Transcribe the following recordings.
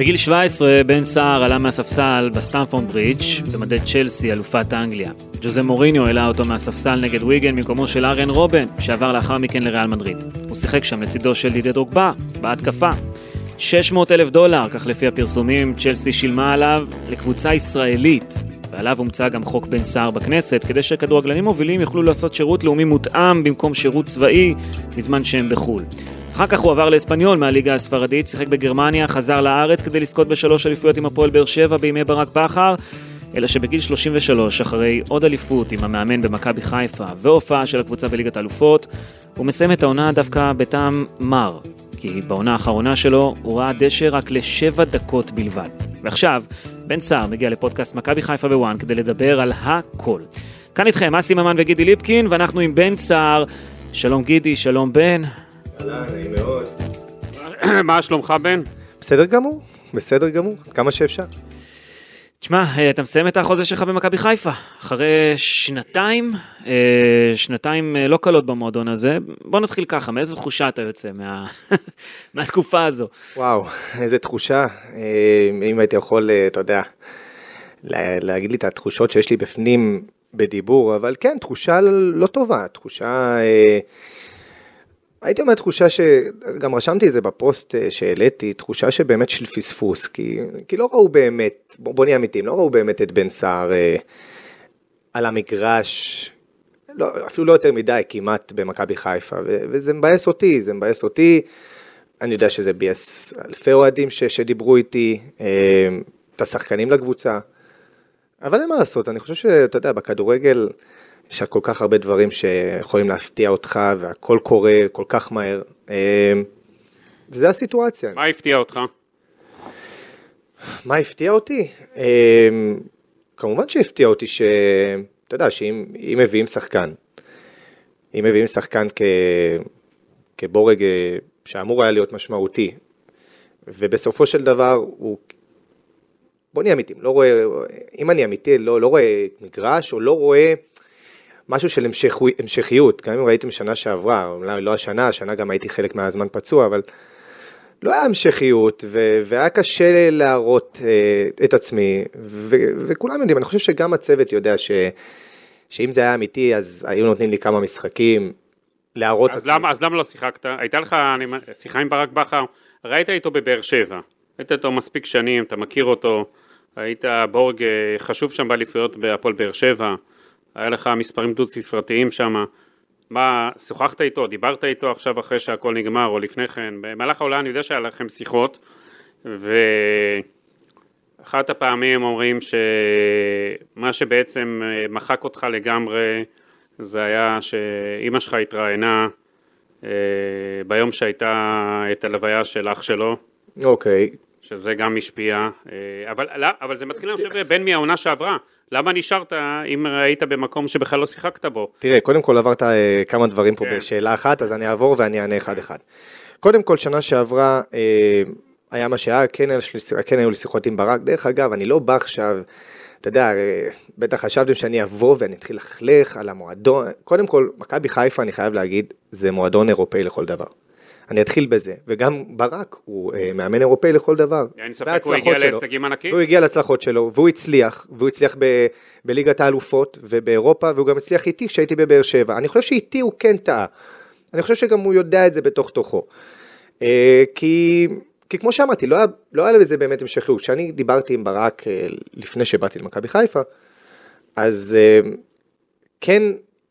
בגיל 17 בן סער עלה מהספסל בסטמפורד ברידג' במדי צ'לסי אלופת אנגליה. ג'וזה מוריניו העלה אותו מהספסל נגד ויגן במקומו של ארן רובן שעבר לאחר מכן לריאל מדריד. הוא שיחק שם לצידו של דידי דרוגבה בהתקפה. 600 אלף דולר, כך לפי הפרסומים, צ'לסי שילמה עליו לקבוצה ישראלית ועליו הומצא גם חוק בן סער בכנסת, כדי שכדורגלנים מובילים יוכלו לעשות שירות לאומי מותאם במקום שירות צבאי בזמן שהם בחו"ל. אחר כך הוא עבר לאספניול מהליגה הספרדית, שיחק בגרמניה, חזר לארץ כדי לזכות בשלוש אליפויות עם הפועל באר שבע בימי ברק בכר, אלא שבגיל 33, אחרי עוד אליפות עם המאמן במכבי חיפה והופעה של הקבוצה בליגת האלופות, הוא מסיים את העונה דווקא בטעם מר, כי בעונה האחרונה שלו הוא ראה דשא רק לשבע דקות בלבד. ועכשיו, בן סער מגיע לפודקאסט מכבי חיפה בוואן כדי לדבר על הכל. כאן איתכם אסי ממן וגידי ליפקין, ואנחנו עם בן סער. שלום גידי, שלום בן. אהלן, נעים מאוד. מה שלומך בן? בסדר גמור, בסדר גמור, כמה שאפשר. תשמע, אה, אתה מסיים את החוזה שלך במכבי חיפה, אחרי שנתיים, אה, שנתיים אה, לא קלות במועדון הזה. בוא נתחיל ככה, מאיזו תחושה אתה יוצא מה... מהתקופה הזו? וואו, איזה תחושה. אם הייתי יכול, אתה יודע, להגיד לי את התחושות שיש לי בפנים בדיבור, אבל כן, תחושה לא טובה, תחושה... הייתי אומר תחושה שגם רשמתי את זה בפוסט אה, שהעליתי, תחושה שבאמת של פספוס, כי, כי לא ראו באמת, בוא, בוא נהיה אמיתיים, לא ראו באמת את בן סער אה, על המגרש, לא, אפילו לא יותר מדי כמעט במכבי חיפה, ו, וזה מבאס אותי, זה מבאס אותי, אני יודע שזה ביאס אלפי אוהדים ש, שדיברו איתי, אה, את השחקנים לקבוצה, אבל אין מה לעשות, אני חושב שאתה יודע, בכדורגל, יש כל כך הרבה דברים שיכולים להפתיע אותך, והכל קורה כל כך מהר. אמ, וזה הסיטואציה. מה הפתיע אותך? מה הפתיע אותי? אמ, כמובן שהפתיע אותי ש... אתה יודע, שאם מביאים שחקן, אם מביאים שחקן כ... כבורג אה, שאמור היה להיות משמעותי, ובסופו של דבר הוא... בוא נהיה אמיתיים, לא רואה, אם אני אמיתי, לא, לא רואה מגרש, או לא רואה משהו של המשך, המשכיות, גם אם ראיתם שנה שעברה, אולי לא השנה, השנה גם הייתי חלק מהזמן פצוע, אבל לא היה המשכיות, ו- והיה קשה להראות אה, את עצמי, ו- וכולם יודעים, אני חושב שגם הצוות יודע ש- שאם זה היה אמיתי, אז היו נותנים לי כמה משחקים, להראות את עצמי. למה, אז למה לא שיחקת? הייתה לך אני, שיחה עם ברק בכר, ראית איתו בבאר שבע, היית איתו מספיק שנים, אתה מכיר אותו, היית בורג אה, חשוב שם באליפויות בהפועל באר שבע. היה לך מספרים דו ספרתיים שם, מה, שוחחת איתו, דיברת איתו עכשיו אחרי שהכל נגמר או לפני כן, במהלך העולם אני יודע שהיה לכם שיחות, ואחת הפעמים אומרים שמה שבעצם אה, מחק אותך לגמרי זה היה שאימא שלך התראיינה אה, ביום שהייתה את הלוויה של אח שלו. אוקיי. Okay. שזה גם השפיע, אה, אבל, לא, אבל זה מתחיל, אני חושב, בין מהעונה שעברה. למה נשארת אם היית במקום שבכלל לא שיחקת בו? תראה, קודם כל עברת אה, כמה דברים פה כן. בשאלה אחת, אז אני אעבור ואני אענה אחד-אחד. קודם כל, שנה שעברה אה, היה מה שהיה, כן, כן היו לי שיחות עם ברק. דרך אגב, אני לא בא עכשיו, אתה יודע, בטח חשבתם שאני אבוא ואני אתחיל לחלך על המועדון. קודם כל, מכבי חיפה, אני חייב להגיד, זה מועדון אירופאי לכל דבר. אני אתחיל בזה, וגם ברק הוא אה, מאמן אירופאי לכל דבר. אין ספק, הוא הגיע להישגים ענקים. הוא הגיע להצלחות שלו, והוא הצליח, והוא הצליח ב, בליגת האלופות ובאירופה, והוא גם הצליח איתי כשהייתי בבאר שבע. אני חושב שאיתי הוא כן טעה. אני חושב שגם הוא יודע את זה בתוך תוכו. אה, כי, כי כמו שאמרתי, לא היה, לא היה לזה באמת המשכיות. כשאני דיברתי עם ברק אה, לפני שבאתי למכבי חיפה, אז אה, כן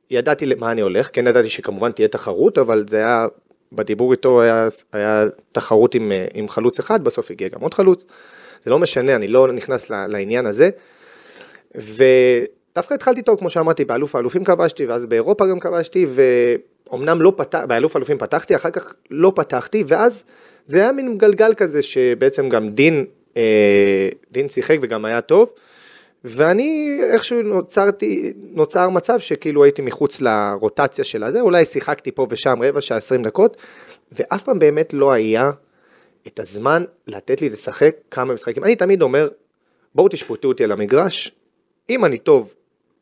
ידעתי למה אני הולך, כן ידעתי שכמובן תהיה תחרות, אבל זה היה בדיבור איתו היה, היה תחרות עם, עם חלוץ אחד, בסוף הגיע גם עוד חלוץ. זה לא משנה, אני לא נכנס לעניין הזה. ודווקא התחלתי איתו, כמו שאמרתי, באלוף האלופים כבשתי, ואז באירופה גם כבשתי, ואומנם לא פתח, באלוף האלופים פתחתי, אחר כך לא פתחתי, ואז זה היה מין גלגל כזה, שבעצם גם דין, אה, דין שיחק וגם היה טוב. ואני איכשהו נוצרתי, נוצר מצב שכאילו הייתי מחוץ לרוטציה של הזה, אולי שיחקתי פה ושם רבע שעה, עשרים דקות, ואף פעם באמת לא היה את הזמן לתת לי לשחק כמה משחקים. אני תמיד אומר, בואו תשפטו אותי על המגרש, אם אני טוב,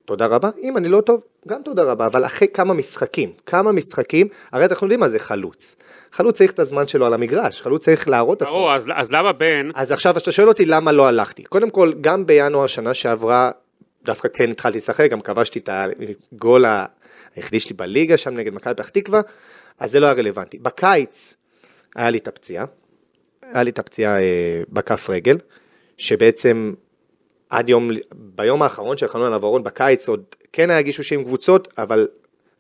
תודה רבה, אם אני לא טוב, גם תודה רבה, אבל אחרי כמה משחקים, כמה משחקים, הרי אנחנו יודעים מה זה חלוץ. חלוץ צריך את הזמן שלו על המגרש, חלוץ צריך להראות את עצמו. ברור, אז, אז למה בן, אז עכשיו, אתה שואל אותי למה לא הלכתי. קודם כל, גם בינואר שנה שעברה, דווקא כן התחלתי לשחק, גם כבשתי את הגול היחידי שלי בליגה שם נגד מכבי פתח תקווה, אז זה לא היה רלוונטי. בקיץ היה לי את הפציעה, היה לי את הפציעה אה, בכף רגל, שבעצם עד יום, ביום האחרון של חנון העברון בקיץ עוד כן היה גישושים עם קבוצות, אבל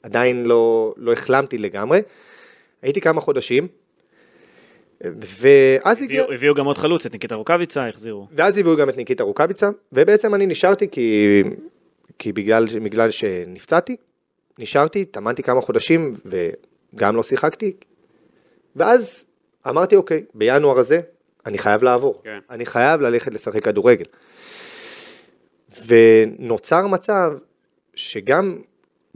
עדיין לא, לא החלמתי לגמרי. הייתי כמה חודשים, ואז הגיע... הביאו, הביאו גם עוד חלוץ, את ניקיטה רוקאביצה, החזירו. ואז הביאו גם את ניקיטה רוקאביצה, ובעצם אני נשארתי כי, כי בגלל, בגלל שנפצעתי, נשארתי, טמנתי כמה חודשים וגם לא שיחקתי, ואז אמרתי, אוקיי, בינואר הזה אני חייב לעבור, כן. אני חייב ללכת לשחק כדורגל. ונוצר מצב שגם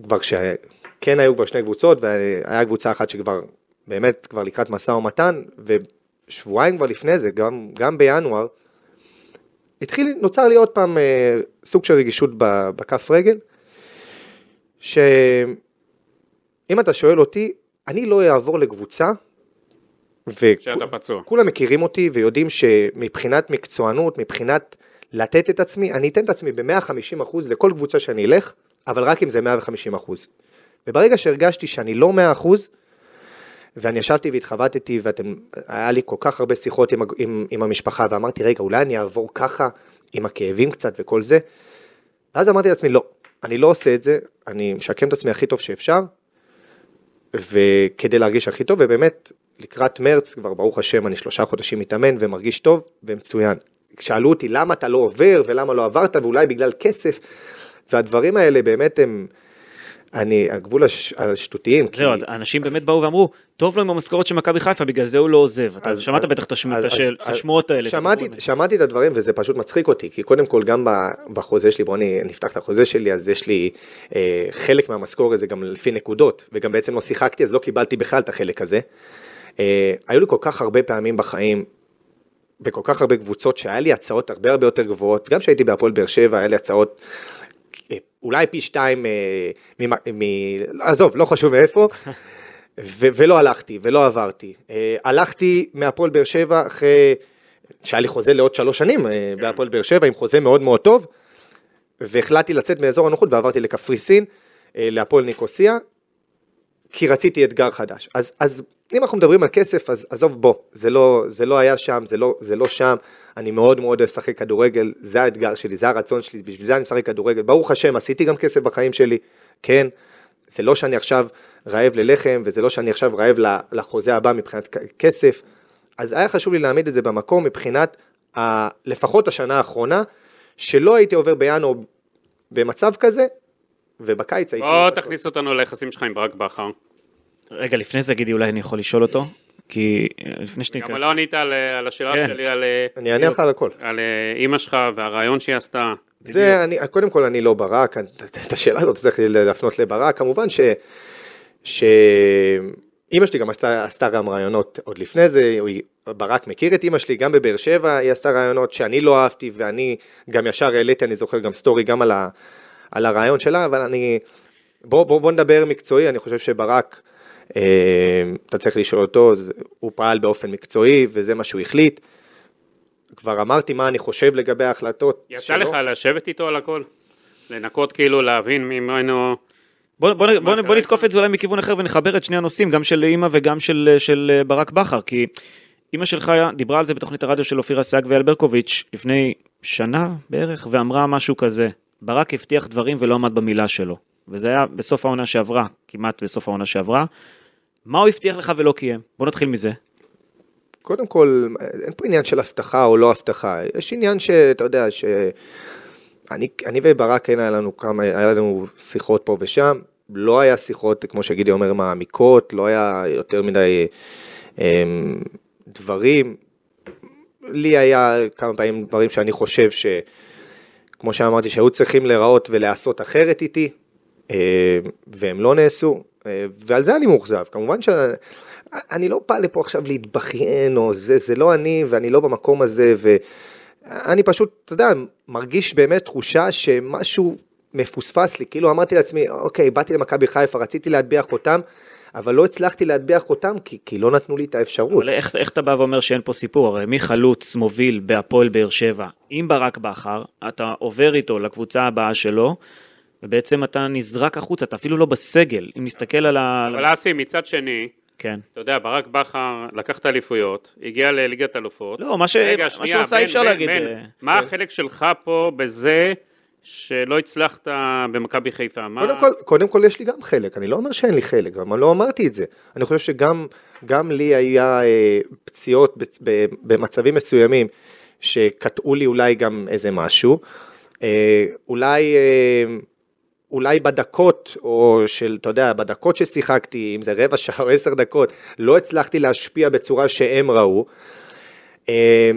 כבר כשכן היו כבר שני קבוצות, והיה קבוצה אחת שכבר באמת כבר לקראת משא ומתן, ושבועיים כבר לפני זה, גם, גם בינואר, התחיל, נוצר לי עוד פעם אה, סוג של רגישות בכף רגל, שאם אתה שואל אותי, אני לא אעבור לקבוצה. וכולם מכירים אותי ויודעים שמבחינת מקצוענות, מבחינת לתת את עצמי, אני אתן את עצמי ב-150% לכל קבוצה שאני אלך, אבל רק אם זה 150%. וברגע שהרגשתי שאני לא 100%, ואני ישבתי והתחבטתי, והיה לי כל כך הרבה שיחות עם, עם, עם המשפחה, ואמרתי, רגע, אולי אני אעבור ככה, עם הכאבים קצת וכל זה. ואז אמרתי לעצמי, לא, אני לא עושה את זה, אני משקם את עצמי הכי טוב שאפשר, וכדי להרגיש הכי טוב, ובאמת, לקראת מרץ, כבר ברוך השם, אני שלושה חודשים מתאמן ומרגיש טוב ומצוין. שאלו אותי, למה אתה לא עובר, ולמה לא עברת, ואולי בגלל כסף, והדברים האלה באמת הם, אני, הגבול הש, השטותיים. כי- זהו, אז אנשים באמת באו ואמרו, טוב לו עם המשכורת של מכבי חיפה, בגלל זה הוא לא עוזב. אתה אז- שמעת אז- בטח את השמועות האלה. שמעתי, שמעתי את הדברים וזה פשוט מצחיק אותי, כי קודם כל גם בחוזה שלי, בואו נפתח את החוזה שלי, אז יש לי אה, חלק מהמשכורת זה גם לפי נקודות, וגם בעצם לא שיחקתי, אז לא קיבלתי בכלל את החלק הזה. אה, היו לי כל כך הרבה פעמים בחיים, בכל כך הרבה קבוצות, שהיה לי הצעות הרבה הרבה יותר גבוהות, גם כשהייתי בהפועל באר שבע, היה לי הצעות אה, אולי פי שתיים, אה, ממה- מ... עזוב, לא חשוב מאיפה. ו- ולא הלכתי, ולא עברתי. אה, הלכתי מהפועל באר שבע אחרי שהיה לי חוזה לעוד שלוש שנים אה, בהפועל באר שבע, עם חוזה מאוד מאוד טוב, והחלטתי לצאת מאזור הנוחות ועברתי לקפריסין, להפועל ניקוסיה, כי רציתי אתגר חדש. אז, אז אם אנחנו מדברים על כסף, אז עזוב בוא, זה לא, זה לא היה שם, זה לא, זה לא שם, אני מאוד מאוד אוהב לשחק כדורגל, זה האתגר שלי, זה הרצון שלי, בשביל זה אני משחק כדורגל. ברוך השם, עשיתי גם כסף בחיים שלי, כן, זה לא שאני עכשיו רעב ללחם, וזה לא שאני עכשיו רעב לחוזה הבא מבחינת כסף, אז היה חשוב לי להעמיד את זה במקום מבחינת ה, לפחות השנה האחרונה, שלא הייתי עובר בינואר במצב כזה, ובקיץ הייתי... בוא תכניס אותנו ליחסים שלך עם ברק בכר. רגע, לפני זה גידי, אולי אני יכול לשאול אותו? כי אה, לפני גם שניכנס... לא ענית על, על השאלה כן. שלי על... אה, אני אענה לך על הכל. על אה, אימא שלך והרעיון שהיא עשתה. זה, אני, קודם כל אני לא ברק, את השאלה הזאת צריך להפנות לברק, כמובן ש... ש... אימא שלי גם עשתה, עשתה גם רעיונות עוד לפני זה, ברק מכיר את אימא שלי, גם בבאר שבע היא עשתה רעיונות שאני לא אהבתי, ואני גם ישר העליתי, אני זוכר גם סטורי גם על, ה, על הרעיון שלה, אבל אני... בוא, בוא, בוא נדבר מקצועי, אני חושב שברק, אה, אתה צריך לשאול אותו, זה- הוא פעל באופן מקצועי, וזה מה שהוא החליט. כבר אמרתי מה אני חושב לגבי ההחלטות יצא לך לשבת איתו על הכל? לנקות כאילו, להבין ממנו... בוא, בוא, בוא, בוא נתקוף את זה אולי מכיוון אחר ונחבר את שני הנושאים, גם של אימא וגם של, של אה, ברק בכר, כי אימא שלך דיברה על זה בתוכנית הרדיו של אופירה סייג ואייל ברקוביץ' לפני שנה בערך, ואמרה משהו כזה, ברק הבטיח דברים ולא עמד במילה שלו, וזה היה בסוף העונה שעברה, כמעט בסוף העונה שעברה. מה הוא הבטיח לך ולא קיים? בוא נתחיל מזה. קודם כל, אין פה עניין של הבטחה או לא הבטחה, יש עניין שאתה יודע, שאני אני וברק כן היה לנו כמה, היה לנו שיחות פה ושם, לא היה שיחות, כמו שגידי אומר, מעמיקות, לא היה יותר מדי אמ, דברים. לי היה כמה פעמים דברים שאני חושב ש... כמו שאמרתי, שהיו צריכים להיראות ולהיעשות אחרת איתי, אה, והם לא נעשו, ועל זה אני מאוכזב. כמובן אני לא בא לפה עכשיו להתבכיין, או זה, זה לא אני, ואני לא במקום הזה, ואני פשוט, אתה יודע, מרגיש באמת תחושה שמשהו מפוספס לי, כאילו אמרתי לעצמי, אוקיי, באתי למכבי חיפה, רציתי להטביע חותם, אבל לא הצלחתי להטביע חותם, כי, כי לא נתנו לי את האפשרות. אבל איך, איך אתה בא ואומר שאין פה סיפור? הרי מי חלוץ מוביל בהפועל באר שבע עם ברק בכר, אתה עובר איתו לקבוצה הבאה שלו, ובעצם אתה נזרק החוצה, אתה אפילו לא בסגל. אם נסתכל על ה... אבל אסי, מצד שני, כן. אתה יודע, ברק בכר לקח את האליפויות, הגיע לליגת אלופות. לא, מה ש- רגע, מה שנייה, שהוא עשה אי אפשר להגיד, בן, אה, מה החלק שלך פה בזה שלא הצלחת במכבי חיפה? מה... קודם כל, קודם כל יש לי גם חלק, אני לא אומר שאין לי חלק, גם לא אמרתי את זה. אני חושב שגם גם לי היה אה, פציעות בצ- ב- במצבים מסוימים שקטעו לי אולי גם איזה משהו. אה, אולי, אה, אולי בדקות, או של, אתה יודע, בדקות ששיחקתי, אם זה רבע שעה או עשר דקות, לא הצלחתי להשפיע בצורה שהם ראו. אה,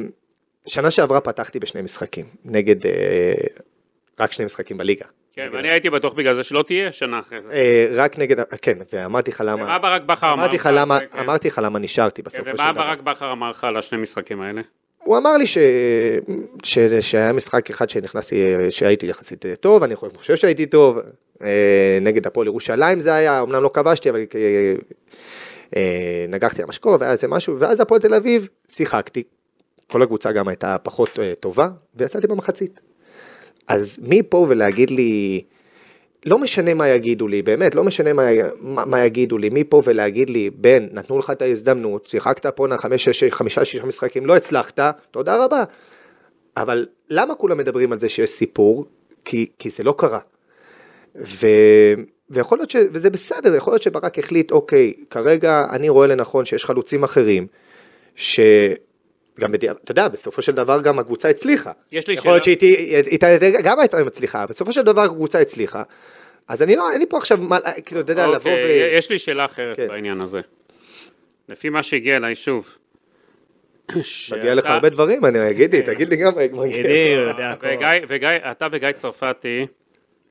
שנה שעברה פתחתי בשני משחקים, נגד, אה, רק שני משחקים בליגה. כן, ואני הייתי בטוח בגלל זה שלא תהיה שנה אחרי זה. אה, רק נגד, כן, ואמרתי לך למה, ומה ברק בכר אמר אמרתי לך? כן. אמרתי לך למה נשארתי כן, בסופו של ומה דבר. ברק בכר אמר לך על השני משחקים האלה? הוא אמר לי ש... ש... שהיה משחק אחד שנכנסתי, שהייתי יחסית טוב, אני חושב שהייתי טוב, אה, נגד הפועל ירושלים זה היה, אמנם לא כבשתי, אבל אה, אה, נגחתי למשקוף, והיה איזה משהו, ואז הפועל תל אביב, שיחקתי, כל הקבוצה גם הייתה פחות טובה, ויצאתי במחצית. אז מפה ולהגיד לי, לא משנה מה יגידו לי, באמת, לא משנה מה, מה, מה יגידו לי, מפה ולהגיד לי, בן, נתנו לך את ההזדמנות, שיחקת פה נע חמש, שש, חמישה, שישה משחקים, לא הצלחת, תודה רבה. אבל למה כולם מדברים על זה שיש סיפור? כי, כי זה לא קרה. ו, ויכול להיות ש... וזה בסדר, יכול להיות שברק החליט, אוקיי, כרגע אני רואה לנכון שיש חלוצים אחרים, ש... גם, בדיע- אתה יודע, בסופו של דבר גם הקבוצה הצליחה. יש לי יכול להיות שאלה. שהיא גם הייתה מצליחה, בסופו של דבר הקבוצה הצליחה. אז אני לא, אין לי פה עכשיו, מה, כאילו, אתה יודע, לבוא אוקיי, ו... יש לי שאלה אחרת כן. בעניין הזה. לפי מה שהגיע אליי שוב. מגיע לך הרבה דברים, אני אגיד לי, תגיד לי גם, מגיע. הוא יודע הכל. וגיא, אתה וגיא צרפתי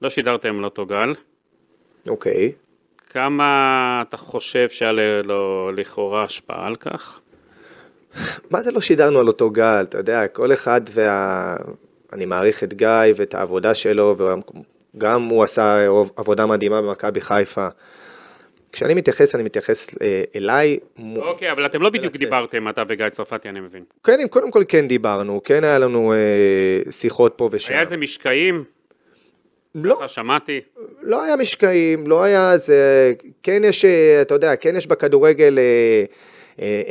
לא שידרתם על אותו גל. אוקיי. כמה אתה חושב שהיה לו לכאורה השפעה על כך? מה זה לא שידרנו על אותו גל, אתה יודע, כל אחד וה... אני מעריך את גיא ואת העבודה שלו, וגם הוא עשה עבודה מדהימה במכבי חיפה. כשאני מתייחס, אני מתייחס אה, אליי. אוקיי, אבל אתם לא בדיוק. דיברתם, אתה וגיא צרפתי, אני מבין. כן, קודם כל כן דיברנו, כן היה לנו אה, שיחות פה ושם. היה איזה משקעים? לא, ככה שמעתי. לא היה משקעים, לא היה זה, כן יש, אה, אתה יודע, כן יש בכדורגל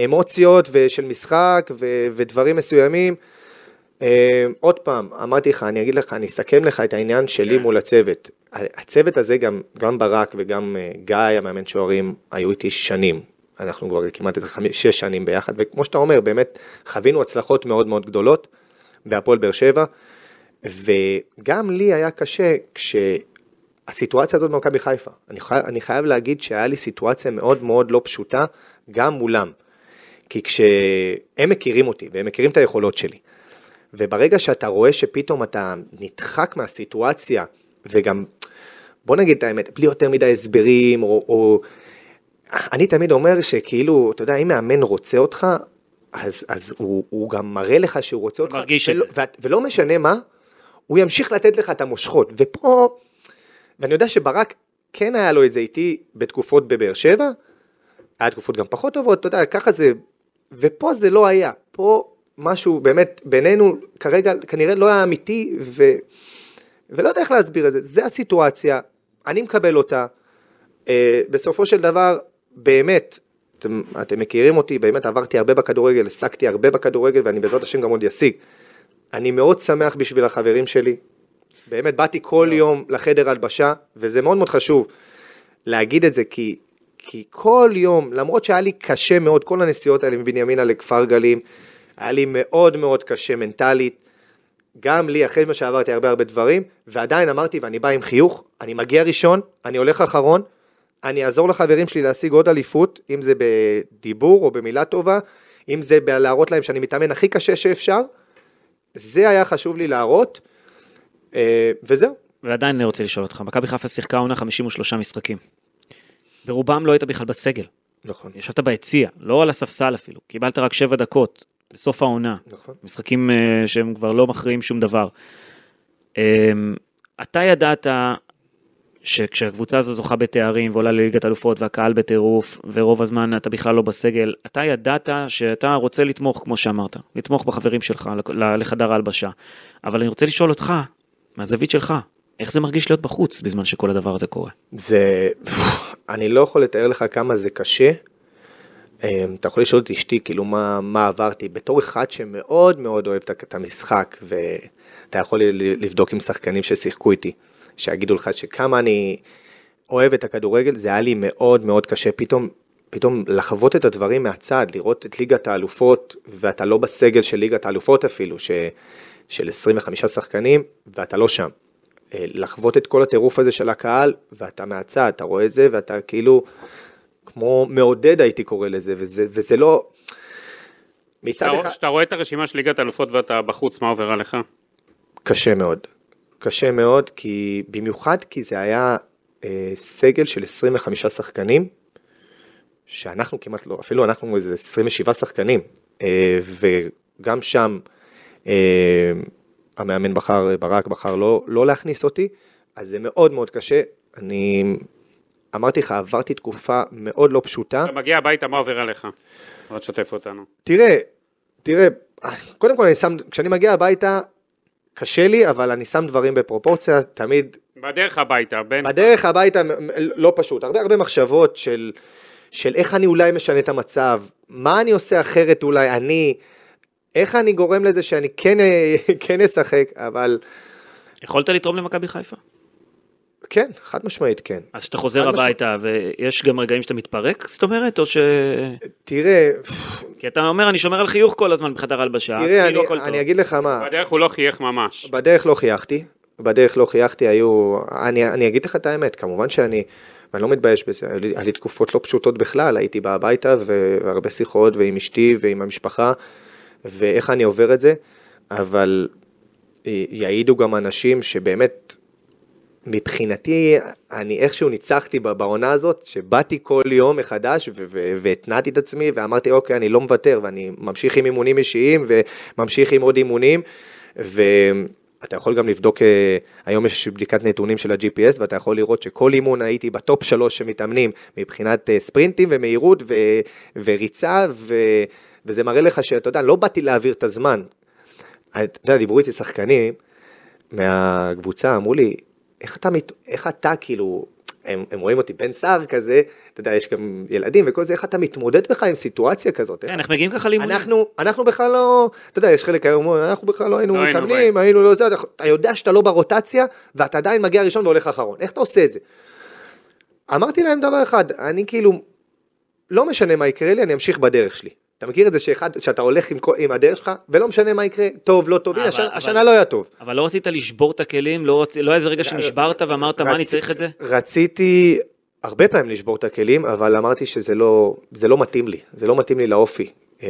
אמוציות ושל משחק ו, ודברים מסוימים. אה, עוד פעם, אמרתי לך, אני אגיד לך, אני אסכם לך את העניין שלי כן. מול הצוות. הצוות הזה, גם, גם ברק וגם אה, גיא, המאמן שוערים, היו איתי שנים. אנחנו כבר כמעט איזה שש שנים ביחד, וכמו שאתה אומר, באמת חווינו הצלחות מאוד מאוד גדולות בהפועל באר שבע, וגם לי היה קשה כשהסיטואציה הזאת במכבי חיפה. אני, חי, אני חייב להגיד שהיה לי סיטואציה מאוד מאוד לא פשוטה, גם מולם. כי כשהם מכירים אותי, והם מכירים את היכולות שלי, וברגע שאתה רואה שפתאום אתה נדחק מהסיטואציה, וגם, בוא נגיד את האמת, בלי יותר מדי הסברים, או, או... אני תמיד אומר שכאילו, אתה יודע, אם מאמן רוצה אותך, אז, אז הוא, הוא גם מראה לך שהוא רוצה אותך, מרגיש את ולא, זה. ולא, ולא משנה מה, הוא ימשיך לתת לך את המושכות. ופה, ואני יודע שברק כן היה לו את זה איתי בתקופות בבאר שבע, היה תקופות גם פחות טובות, אתה יודע, ככה זה, ופה זה לא היה. פה משהו באמת בינינו כרגע כנראה לא היה אמיתי, ו, ולא יודע איך להסביר את זה. זה הסיטואציה, אני מקבל אותה. אה, בסופו של דבר, באמת, אתם, אתם מכירים אותי, באמת עברתי הרבה בכדורגל, עסקתי הרבה בכדורגל, ואני בעזרת השם גם עוד אשיג. אני מאוד שמח בשביל החברים שלי. באמת, באתי כל יום לחדר הלבשה, וזה מאוד מאוד חשוב להגיד את זה, כי, כי כל יום, למרות שהיה לי קשה מאוד, כל הנסיעות האלה מבנימינה לכפר גלים, היה לי מאוד מאוד קשה מנטלית, גם לי, אחרי מה שעברתי הרבה הרבה דברים, ועדיין אמרתי, ואני בא עם חיוך, אני מגיע ראשון, אני הולך אחרון, אני אעזור לחברים שלי להשיג עוד אליפות, אם זה בדיבור או במילה טובה, אם זה בלהראות להם שאני מתאמן הכי קשה שאפשר, זה היה חשוב לי להראות, אה, וזהו. ועדיין אני רוצה לשאול אותך, מכבי חיפה שיחקה עונה 53 משחקים. ברובם לא היית בכלל בסגל. נכון, ישבת ביציע, לא על הספסל אפילו, קיבלת רק שבע דקות בסוף העונה. נכון. משחקים אה, שהם כבר לא מכריעים שום דבר. אה, אתה ידעת שכשהקבוצה הזו זוכה בתארים ועולה לליגת אלופות והקהל בטירוף ורוב הזמן אתה בכלל לא בסגל, אתה ידעת שאתה רוצה לתמוך כמו שאמרת, לתמוך בחברים שלך לחדר ההלבשה. אבל אני רוצה לשאול אותך, מהזווית שלך, איך זה מרגיש להיות בחוץ בזמן שכל הדבר הזה קורה? זה, אני לא יכול לתאר לך כמה זה קשה. אמ, אתה יכול לשאול את אשתי, כאילו, מה, מה עברתי, בתור אחד שמאוד מאוד אוהב את- המשחק, ואתה יכול לבדוק עם שחקנים ששיחקו איתי, שיגידו לך שכמה אני אוהב את הכדורגל, זה היה לי מאוד מאוד קשה פתאום, פתאום לחוות את הדברים מהצד, לראות את ליגת האלופות, ואתה לא בסגל של ליגת האלופות אפילו, ש, של 25 שחקנים, ואתה לא שם. אה, לחוות את כל הטירוף הזה של הקהל, ואתה מהצד, אתה רואה את זה, ואתה כאילו, כמו מעודד הייתי קורא לזה, וזה, וזה לא... מצד אחד, כשאתה רואה את הרשימה של ליגת האלופות ואתה בחוץ, מה עובר עליך? קשה מאוד. קשה מאוד, כי במיוחד כי זה היה אה, סגל של 25 שחקנים, שאנחנו כמעט לא, אפילו אנחנו איזה 27 שחקנים, אה, וגם שם אה, המאמן בחר, ברק בחר לא, לא להכניס אותי, אז זה מאוד מאוד קשה. אני אמרתי לך, עברתי תקופה מאוד לא פשוטה. אתה מגיע הביתה, מה עובר עליך? בוא תשתף אותנו. תראה, תראה, קודם כל אני שם, כשאני מגיע הביתה, קשה לי, אבל אני שם דברים בפרופורציה, תמיד בדרך הביתה, בין... בדרך הביתה לא פשוט, הרבה הרבה מחשבות של, של איך אני אולי משנה את המצב, מה אני עושה אחרת אולי אני, איך אני גורם לזה שאני כן, אה, כן אשחק, אבל יכולת לתרום למכבי חיפה? כן, חד משמעית כן. אז כשאתה חוזר. הביתה ויש גם רגעים שאתה מתפרק, זאת אומרת, או ש... תראה, כי אתה אומר, אני שומר על חיוך כל הזמן בחדר הלבשה, תראה, כאילו אני, הכל טוב. אני אגיד לך מה, בדרך הוא לא חייך ממש. בדרך לא חייכתי, בדרך לא חייכתי, היו, אני, אני אגיד לך את האמת, כמובן שאני, ואני לא מתבייש בזה, היו לי, לי תקופות לא פשוטות בכלל, הייתי בא הביתה והרבה שיחות ועם אשתי ועם המשפחה, ואיך אני עובר את זה, אבל י- יעידו גם אנשים שבאמת, מבחינתי, אני איכשהו ניצחתי בעונה הזאת, שבאתי כל יום מחדש והתנעתי את עצמי ואמרתי, אוקיי, אני לא מוותר, ואני ממשיך עם אימונים אישיים וממשיך עם עוד אימונים, ואתה יכול גם לבדוק, אה, היום יש בדיקת נתונים של ה-GPS, ואתה יכול לראות שכל אימון הייתי בטופ שלוש שמתאמנים מבחינת אה, ספרינטים ומהירות ו- וריצה, ו- וזה מראה לך שאתה יודע, לא באתי להעביר את הזמן. אתה יודע, דיברו איתי שחקנים מהקבוצה, אמרו לי, איך אתה. איך אתה כאילו, הם, הם רואים אותי בן סער כזה, אתה יודע, יש גם ילדים וכל זה, איך אתה מתמודד בכלל עם סיטואציה כזאת? כן, איך מגיעים ככה לאימונים? אנחנו, אנחנו בכלל לא, אתה יודע, יש חלק היום, אנחנו בכלל לא היינו לא מתאמנים, היינו לא זה, אתה יודע שאתה לא ברוטציה, ואתה עדיין מגיע ראשון והולך אחרון, איך אתה עושה את זה? אמרתי להם דבר אחד, אני כאילו, לא משנה מה יקרה לי, אני אמשיך בדרך שלי. אתה מכיר את זה שאחד, שאתה הולך עם, עם הדרך שלך, ולא משנה מה יקרה, טוב, לא טוב, הנה, אבל- השנה, אבל- השנה לא היה טוב. אבל לא רצית לשבור את הכלים? לא רצ- לא היה איזה רגע שנשברת ואמרת, מה אני רצ- צריך את זה? רציתי הרבה פעמים לשבור את הכלים, אבל אמרתי שזה לא, זה לא מתאים לי, זה לא מתאים לי לאופי. אמ,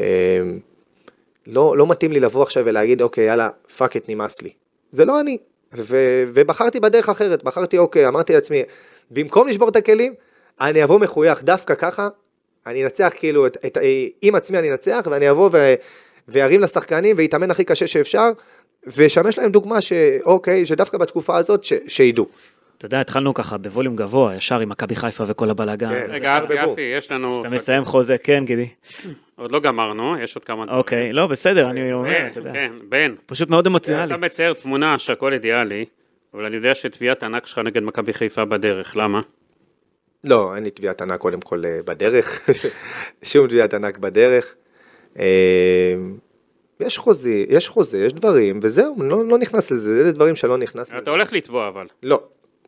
לא, לא מתאים לי לבוא עכשיו ולהגיד, אוקיי, יאללה, fuck it, נמאס לי. זה לא אני. ו, ובחרתי בדרך אחרת, בחרתי, אוקיי, אמרתי לעצמי, במקום לשבור את הכלים, אני אבוא מחוייך דווקא ככה, אני אנצח כאילו, את, את, עם עצמי אני אנצח, ואני אבוא ו, וארים לשחקנים ואתאמן הכי קשה שאפשר, ואשמש להם דוגמה שאוקיי, שדווקא בתקופה הזאת, ש, שידעו. אתה יודע, התחלנו ככה בווליום גבוה, ישר עם מכבי חיפה וכל הבלאגן. כן. רגע, אסי. אסי, יש לנו... אתה מסיים חוזה, כן, גידי. עוד לא גמרנו, יש עוד כמה דברים. אוקיי, לא, בסדר, אני אומר, אתה יודע. כן, בן. פשוט מאוד אמוציונלי. אתה מצייר תמונה שהכל אידיאלי, אבל אני יודע שתביעת הענק שלך נגד מכבי חיפה בדרך, למה? לא, אין לי תביעת ענק קודם כל אה, בדרך, שום תביעת ענק בדרך. אה, יש חוזה, יש חוזה, יש דברים, וזהו, אני לא, לא נכנס לזה, אלה דברים שאני לא נכנס לזה. אתה הולך לתבוע אבל. לא,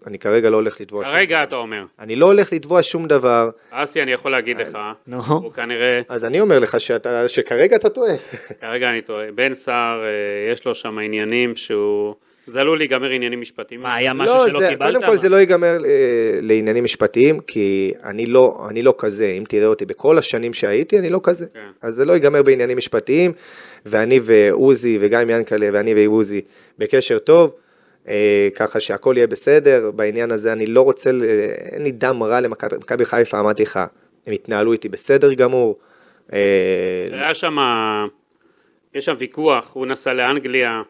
אני כרגע לא הולך לתבוע שום כרגע דבר. אתה אומר. אני לא הולך לתבוע שום דבר, אסי, אני יכול להגיד לך, נו. הוא כנראה, אז אני אומר לך שאתה, שכרגע אתה טועה. כרגע אני טועה, בן סער, אה, יש לו שם עניינים שהוא... זה עלול להיגמר עניינים משפטיים. מה, היה משהו לא, שלא זה, קיבלת? קודם כל זה לא ייגמר אה, לעניינים משפטיים, כי אני לא, אני לא כזה, אם תראה אותי בכל השנים שהייתי, אני לא כזה. כן. אז זה לא ייגמר בעניינים משפטיים, ואני ועוזי, וגם ינקלה, ואני ועוזי בקשר טוב, אה, ככה שהכל יהיה בסדר, בעניין הזה אני לא רוצה, אין לי דם רע למכבי מכבי חיפה, אמרתי לך, הם התנהלו איתי בסדר גמור. אה, היה שם, יש שם ויכוח, הוא נסע לאנגליה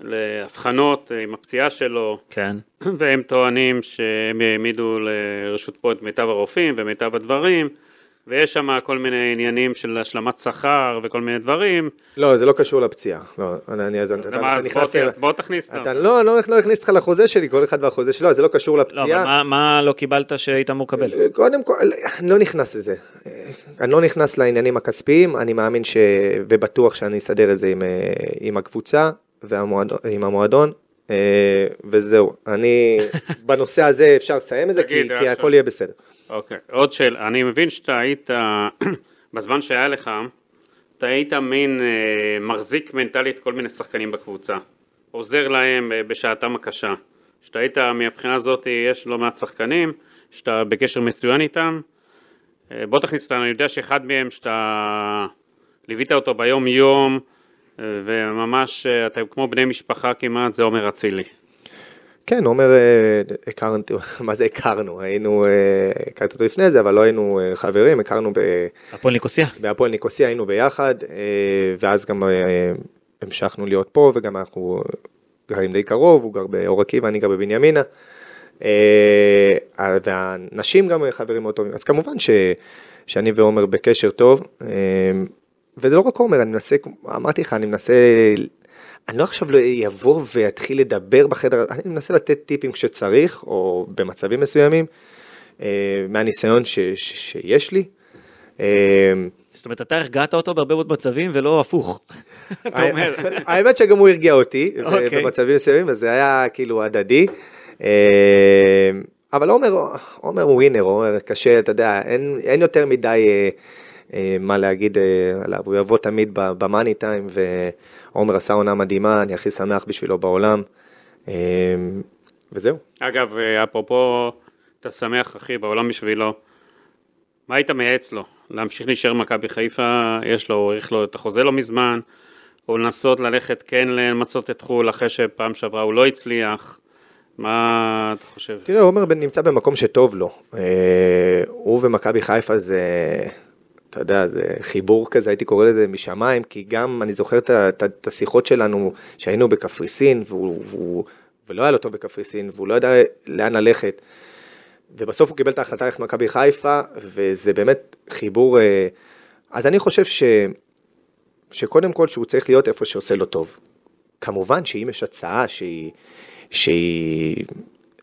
להבחנות עם הפציעה שלו, כן. והם טוענים שהם העמידו לרשות פה את מיטב הרופאים ומיטב הדברים, ויש שם כל מיני עניינים של השלמת שכר וכל מיני דברים. לא, זה לא קשור לפציעה. לא, אני, אני, אז אתה, אתה אז נכנס... בוא- ל- אז בוא תכניס אותם. אתה לא, לא, לא הכניס אותך לחוזה שלי, כל אחד והחוזה שלו, זה לא קשור לא, אבל לפציעה. מה, מה לא קיבלת שהיית אמור לקבל? קודם כל, אני לא נכנס לזה. אני לא נכנס לעניינים הכספיים, אני מאמין ש... ובטוח שאני אסדר את זה עם, אה, עם הקבוצה ועם המועדון, אה, וזהו. אני, בנושא הזה אפשר לסיים את זה, כי, כי עכשיו- הכל יהיה בסדר. אוקיי, עוד שאלה, אני מבין שאתה היית, בזמן שהיה לך, אתה היית מין אה, מחזיק מנטלית כל מיני שחקנים בקבוצה, עוזר להם אה, בשעתם הקשה. שאתה היית, מהבחינה הזאת, יש לא מעט שחקנים, שאתה בקשר מצוין איתם. אה, בוא תכניס אותנו, אני יודע שאחד מהם שאתה ליווית אותו ביום יום, אה, וממש אה, אתם כמו בני משפחה כמעט, זה עומר אצילי. כן, עומר, אה, הכרנו, מה זה הכרנו? היינו, אה, הכרתי אותו לפני זה, אבל לא היינו חברים, הכרנו ב... הפועל ניקוסיה. בהפועל ניקוסיה היינו ביחד, ואז גם המשכנו להיות פה, וגם אנחנו גרים די קרוב, הוא גר באור עקיבא, אני גר בבנימינה. והנשים גם חברים מאוד טובים, אז כמובן ש, שאני ועומר בקשר טוב, וזה לא רק עומר, אני מנסה, אמרתי לך, אני מנסה, אני לא עכשיו לא אבוא ואתחיל לדבר בחדר, אני מנסה לתת טיפים כשצריך, או במצבים מסוימים, אה, מהניסיון ש, ש, שיש לי. אה, זאת אומרת, אתה הרגעת אותו בהרבה מאוד מצבים ולא הפוך. אתה אומר. האמת שגם הוא הרגיע אותי אוקיי. במצבים מסוימים, אז זה היה כאילו הדדי. אה, אבל עומר, עומר הוא ווינר, עומר קשה, אתה יודע, אין, אין יותר מדי מה להגיד אה, עליו, הוא יבוא תמיד במאני טיים, ועומר עשה עונה מדהימה, אני הכי שמח בשבילו בעולם, אה, וזהו. אגב, אה, אפרופו, אתה שמח אחי בעולם בשבילו, מה היית מייעץ לו? להמשיך להישאר במכבי חיפה, יש לו, האריך לו את החוזה לא מזמן, או לנסות ללכת כן למצות את חו"ל אחרי שפעם שעברה הוא לא הצליח, מה אתה חושב? תראה, עומר נמצא במקום שטוב לו. אה, הוא ומכבי חיפה זה, אתה יודע, זה חיבור כזה, הייתי קורא לזה משמיים, כי גם אני זוכר את השיחות שלנו, שהיינו בקפריסין, והוא, והוא, ולא היה לו טוב בקפריסין, והוא לא ידע לאן ללכת. ובסוף הוא קיבל את ההחלטה ללכת למכבי חיפה, וזה באמת חיבור... אה, אז אני חושב ש... שקודם כל שהוא צריך להיות איפה שעושה לו טוב. כמובן שאם יש הצעה שהיא, שהיא,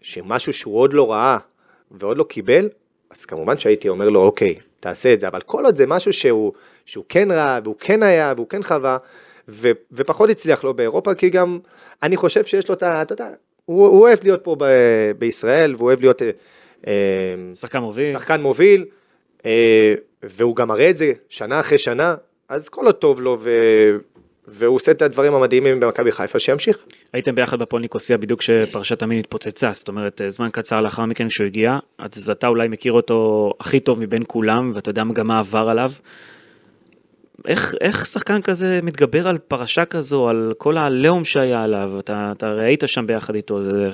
שמשהו שהוא עוד לא ראה ועוד לא קיבל, אז כמובן שהייתי אומר לו, אוקיי, תעשה את זה, אבל כל עוד זה משהו שהוא, שהוא כן ראה, והוא כן היה, והוא כן חווה, ו, ופחות הצליח לו באירופה, כי גם אני חושב שיש לו את ה... אתה יודע, הוא, הוא אוהב להיות פה ב, בישראל, והוא אוהב להיות אה, אה, שחקן מוביל. שחקן מוביל, אה, והוא גם מראה את זה שנה אחרי שנה, אז כל עוד טוב לו, ו... והוא עושה את הדברים המדהימים במכבי חיפה, שימשיך. הייתם ביחד בפועל ניקוסיה בדיוק כשפרשת המין התפוצצה, זאת אומרת, אה, זמן קצר לאחר מכן כשהוא הגיע, אז אתה אולי מכיר אותו הכי טוב מבין כולם, ואתה יודע גם מה עבר עליו. איך, איך שחקן כזה מתגבר על פרשה כזו, על כל העליהום שהיה עליו, אתה, אתה הרי היית שם ביחד איתו, זה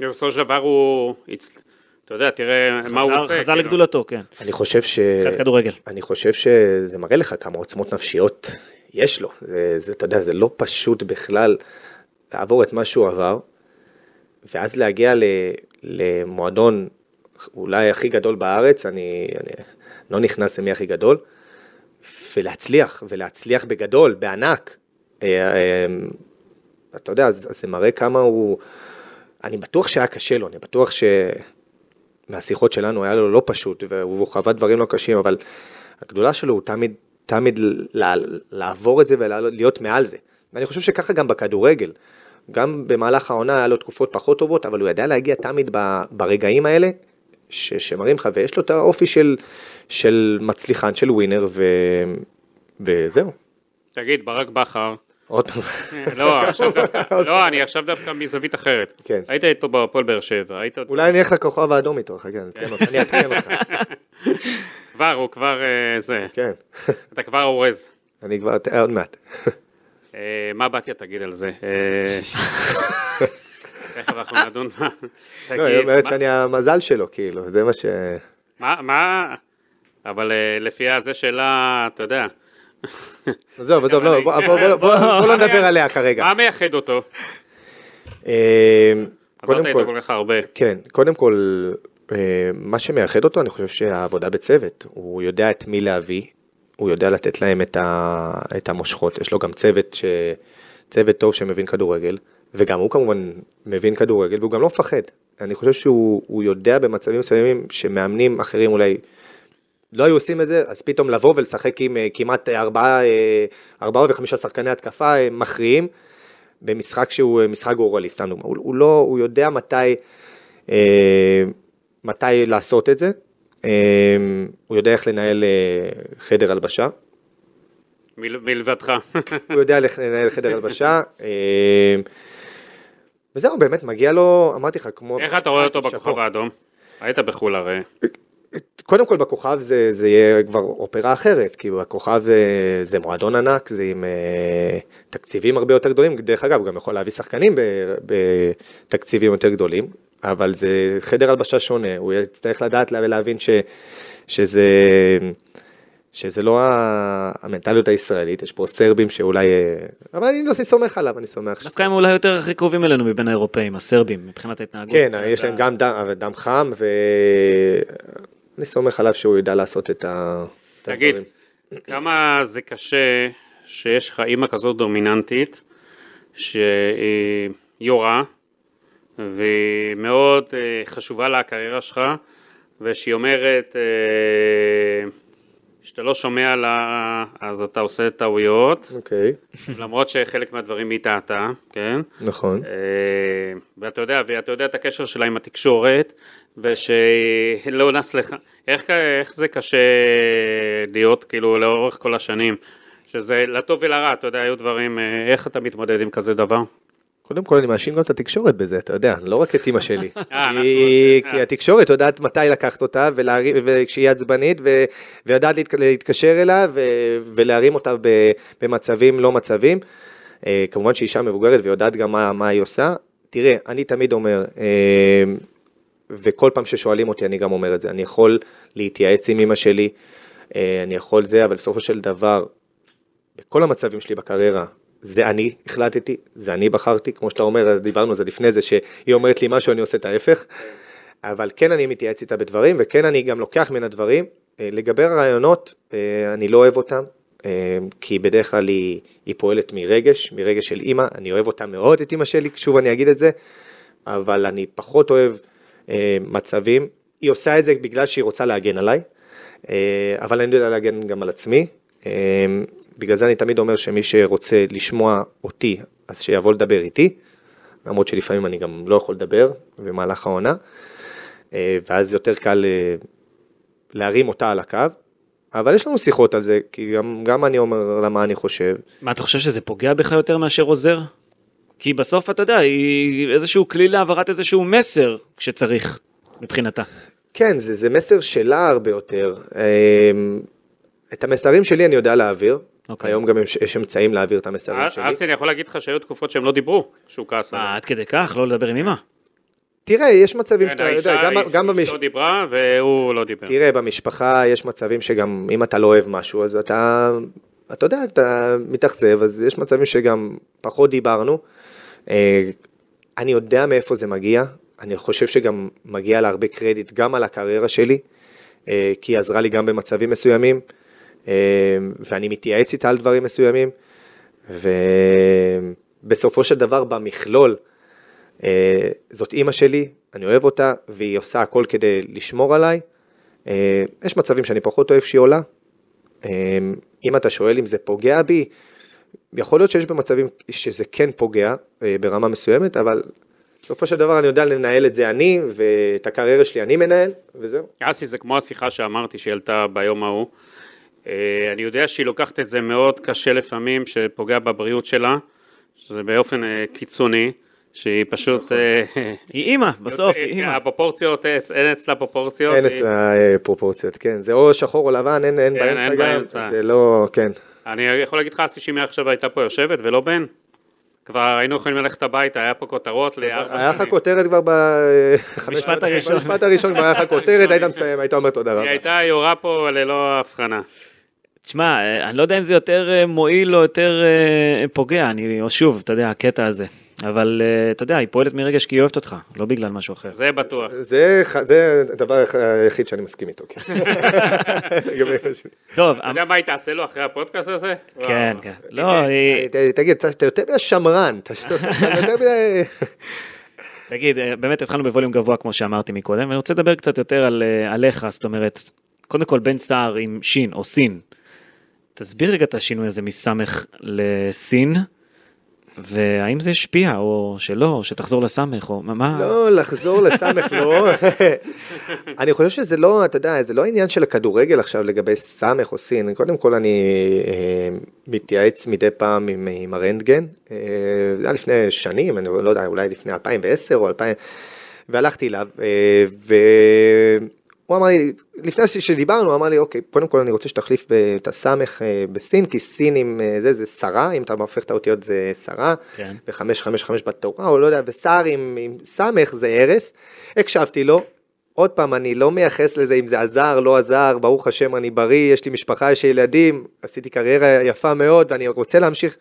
בסופו של דבר הוא, אתה יודע, תראה מה הוא חזר, עושה. חזר כאילו. לגדולתו, כן. אני חושב ש... קצת כדורגל. אני חושב שזה מראה לך כמה עוצמות נפשיות יש לו. זה, זה, אתה יודע, זה לא פשוט בכלל לעבור את מה שהוא עבר, ואז להגיע ל, למועדון אולי הכי גדול בארץ, אני, אני לא נכנס למי הכי גדול, ולהצליח, ולהצליח בגדול, בענק. אה, אה, אתה יודע, אז זה מראה כמה הוא... אני בטוח שהיה קשה לו, אני בטוח ש... מהשיחות שלנו היה לו לא פשוט, והוא חווה דברים לא קשים, אבל הגדולה שלו הוא תמיד, תמיד לעבור את זה ולהיות מעל זה. ואני חושב שככה גם בכדורגל. גם במהלך העונה היה לו תקופות פחות טובות, אבל הוא ידע להגיע תמיד ברגעים האלה, ש- שמראים לך, ויש לו את האופי של, של מצליחן, של ווינר, ו... וזהו. תגיד, ברק בכר, עוד פעם. לא, לא, אני עכשיו דווקא מזווית אחרת. כן. היית איתו בהפועל באר שבע, היית אולי אני אלך לכוכב האדום איתו, חכה, אני אעדכן אותך. כבר, הוא כבר אה, זה, כן, אתה כבר אורז. אני כבר, עוד מעט. אה, מה בתיה תגיד על זה? אה, תכף אנחנו נדון. לא, היא אומרת שאני המזל שלו, כאילו, זה מה ש... מה, מה, אבל אה, לפי זה שאלה, אתה יודע, עזוב, עזוב, לא, בוא- לא נדבר עליה כרגע. מה מייחד אותו? אה, עברת איתו כל, כך הרבה. כן, קודם כל, אה, מה שמייחד אותו, אני חושב שהעבודה בצוות. הוא יודע את מי להביא, הוא יודע לתת להם את, ה, את המושכות. יש לו גם צוות, ש, צוות טוב שמבין כדורגל, וגם הוא כמובן מבין כדורגל, והוא גם לא מפחד. אני חושב שהוא הוא יודע במצבים מסוימים שמאמנים אחרים אולי לא היו עושים את זה, אז פתאום לבוא ולשחק עם אה, כמעט ארבעה, אה, ארבעה וחמישה שחקני התקפה אה, מכריעים, במשחק שהוא אה, משחק גורלי, סתם דוגמא. הוא, הוא לא, הוא יודע מתי, אה, מתי לעשות את זה, אה, הוא יודע איך לנהל אה, חדר הלבשה, מל- מלבדך. הוא יודע לנהל חדר הלבשה, אה, וזהו, באמת מגיע לו, אמרתי לך, כמו... איך אתה רואה אותו. בכוכב האדום? היית בחו"ל הרי. קודם כל בכוכב זה, זה יהיה כבר אופרה אחרת, כי בכוכב זה, זה מועדון ענק, זה עם אה, תקציבים הרבה יותר גדולים, דרך אגב, הוא גם יכול להביא שחקנים בתקציבים יותר גדולים, אבל זה חדר הלבשה שונה, הוא יצטרך לדעת לה- ולהבין ש, שזה, שזה לא המנטליות הישראלית, יש פה סרבים שאולי, אה, אבל אני לא סומך עליו, אני סומך. ש- דווקא הם אולי יותר הכי קרובים אלינו מבין האירופאים, הסרבים, מבחינת ההתנהגות. כן, יש להם גם דם, דם חם, ואני סומך עליו שהוא ידע לעשות את ה... את תגיד, הדברים. כמה זה קשה שיש לך אימא כזאת דומיננטית, שהיא יורה, והיא מאוד אה, חשובה לה הקריירה שלך, ושהיא אומרת, אה, שאתה לא שומע לה, אז אתה עושה טעויות, אוקיי, למרות שחלק מהדברים היא טעתה, כן? נכון. אה, ואתה יודע, ואתה יודע את הקשר שלה עם התקשורת, ושלא נס לך, איך, איך זה קשה להיות כאילו לאורך כל השנים, שזה לטוב ולרע, אתה יודע, היו דברים, אה, איך אתה מתמודד עם כזה דבר? קודם כל אני מאשים גם את התקשורת בזה, אתה יודע, לא רק את אימא שלי. אה, כי- נכון. כי התקשורת יודעת מתי לקחת אותה, וכשהיא עצבנית, ויודעת להתק- להתקשר אליה, ולהרים אותה במצבים לא מצבים. אה, כמובן שהיא אישה מבוגרת ויודעת גם מה היא עושה. תראה, אני תמיד אומר, אה, וכל פעם ששואלים אותי אני גם אומר את זה, אני יכול להתייעץ עם אמא שלי, אה, אני יכול זה, אבל בסופו של דבר, בכל המצבים שלי בקריירה, זה אני החלטתי, זה אני בחרתי, כמו שאתה אומר, דיברנו על זה לפני זה, שהיא אומרת לי משהו, אני עושה את ההפך, אבל כן אני מתייעץ איתה בדברים, וכן אני גם לוקח מן הדברים. אה, לגבי הרעיונות, אה, אני לא אוהב אותם, אה, כי בדרך כלל היא, היא פועלת מרגש, מרגש של אימא, אני אוהב אותה מאוד, את אימא שלי, שוב אני אגיד את זה, אבל אני פחות אוהב מצבים, היא עושה את זה בגלל שהיא רוצה להגן עליי, אבל אני יודע להגן גם על עצמי. בגלל זה אני תמיד אומר שמי שרוצה לשמוע אותי, אז שיבוא לדבר איתי, למרות שלפעמים אני גם לא יכול לדבר במהלך העונה, אה, ואז יותר קל אה, להרים אותה על הקו, אבל יש לנו שיחות על זה, כי גם, גם אני אומר לה מה אני חושב. מה, אתה חושב שזה פוגע בך יותר מאשר עוזר? כי בסוף, אתה יודע, היא איזשהו כלי להעברת איזשהו מסר כשצריך, מבחינתה. כן, זה, זה מסר שלה הרבה יותר. אה, את המסרים שלי אני יודע להעביר, אוקיי. היום גם יש, יש אמצעים להעביר את המסרים שלי. אסי, אני יכול להגיד לך שהיו תקופות שהם לא דיברו, שהוא כעס מה, עליו. עד כדי כך? לא לדבר עם אמא? תראה, יש מצבים כן, שאתה יודע, גם, גם במש... אשתו דיברה והוא לא דיבר. תראה, במשפחה יש מצבים שגם אם אתה לא אוהב משהו, אז אתה, אתה יודע, אתה מתאכזב, אז יש מצבים שגם פחות דיברנו. אה, אני יודע מאיפה זה מגיע, אני חושב שגם מגיע לה הרבה קרדיט גם על הקריירה שלי, אה, כי היא עזרה לי גם במצבים מסוימים, אה, ואני מתייעץ איתה על דברים מסוימים, ובסופו של דבר במכלול, אה, זאת אימא שלי, אני אוהב אותה, והיא עושה הכל כדי לשמור עליי. אה, יש מצבים שאני פחות אוהב שהיא עולה. אה, אם אתה שואל אם זה פוגע בי, יכול להיות שיש במצבים שזה כן פוגע אה, ברמה מסוימת, אבל בסופו של דבר אני יודע לנהל את זה אני, ואת הקריירה שלי אני מנהל, וזהו. אסי, זה כמו השיחה שאמרתי שהיא העלתה ביום ההוא. אה, אני יודע שהיא לוקחת את זה מאוד קשה לפעמים, שפוגע בבריאות שלה, שזה באופן אה, קיצוני, שהיא פשוט... אה, היא אימא, בסוף היא אימא. הפרופורציות, אין אצלה פרופורציות. אין היא- אצלה פרופורציות, כן, זה או שחור או לבן, אין, כן, באמצע אין גם, באמצע. זה לא, כן. אני יכול להגיד לך, אסי, היא עכשיו הייתה פה יושבת ולא בן, כבר היינו יכולים ללכת הביתה, היה פה כותרות לארבע היה לך שנים. כותרת כבר במשפט הראשון. במשפט הראשון כבר היה לך כותרת, היית מסיים, היית אומר תודה היא רבה. הייתה יורה פה ללא הבחנה. תשמע, אה, אני לא יודע אם זה יותר אה, מועיל או יותר אה, פוגע, אני, או שוב, אתה יודע, הקטע הזה. אבל אתה יודע, היא פועלת מרגש כי היא אוהבת אותך, לא בגלל משהו אחר. זה בטוח. זה הדבר היחיד שאני מסכים איתו. כן. טוב, אתה יודע מה היא תעשה לו אחרי הפודקאסט הזה? כן. כן. לא, היא- תגיד, אתה יותר מדי שמרן, אתה יותר מדי... תגיד, באמת התחלנו בווליום גבוה כמו שאמרתי מקודם, ואני רוצה לדבר קצת יותר על, עליך, זאת אומרת, קודם כל בן סער עם שין או סין. תסביר רגע את השינוי הזה מסמך לסין, והאם זה השפיע או שלא, או שתחזור לסמך, או מה? לא, לחזור לסמך, לא. אני חושב שזה לא, אתה יודע, זה לא עניין של הכדורגל עכשיו לגבי סמך או סין. קודם כל אני אה, מתייעץ מדי פעם עם, עם הרנטגן. אה, זה היה לפני שנים, אני לא יודע, אולי לפני 2010 או 2000, והלכתי אליו, אה, והוא אמר לי, לפני שדיברנו, הוא אמר לי, אוקיי, קודם כל אני רוצה שתחליף את הסמך אה, בסין, כי סין עם אה, זה, זה שרה, אם אתה הופך את האותיות זה שרה. כן. ב-555 בתורה, או לא יודע, וסער עם, עם סמך זה הרס. הקשבתי לו. עוד פעם, אני לא מייחס לזה אם זה עזר, לא עזר, ברוך השם אני בריא, יש לי משפחה, יש לי ילדים, עשיתי קריירה יפה מאוד ואני רוצה להמשיך.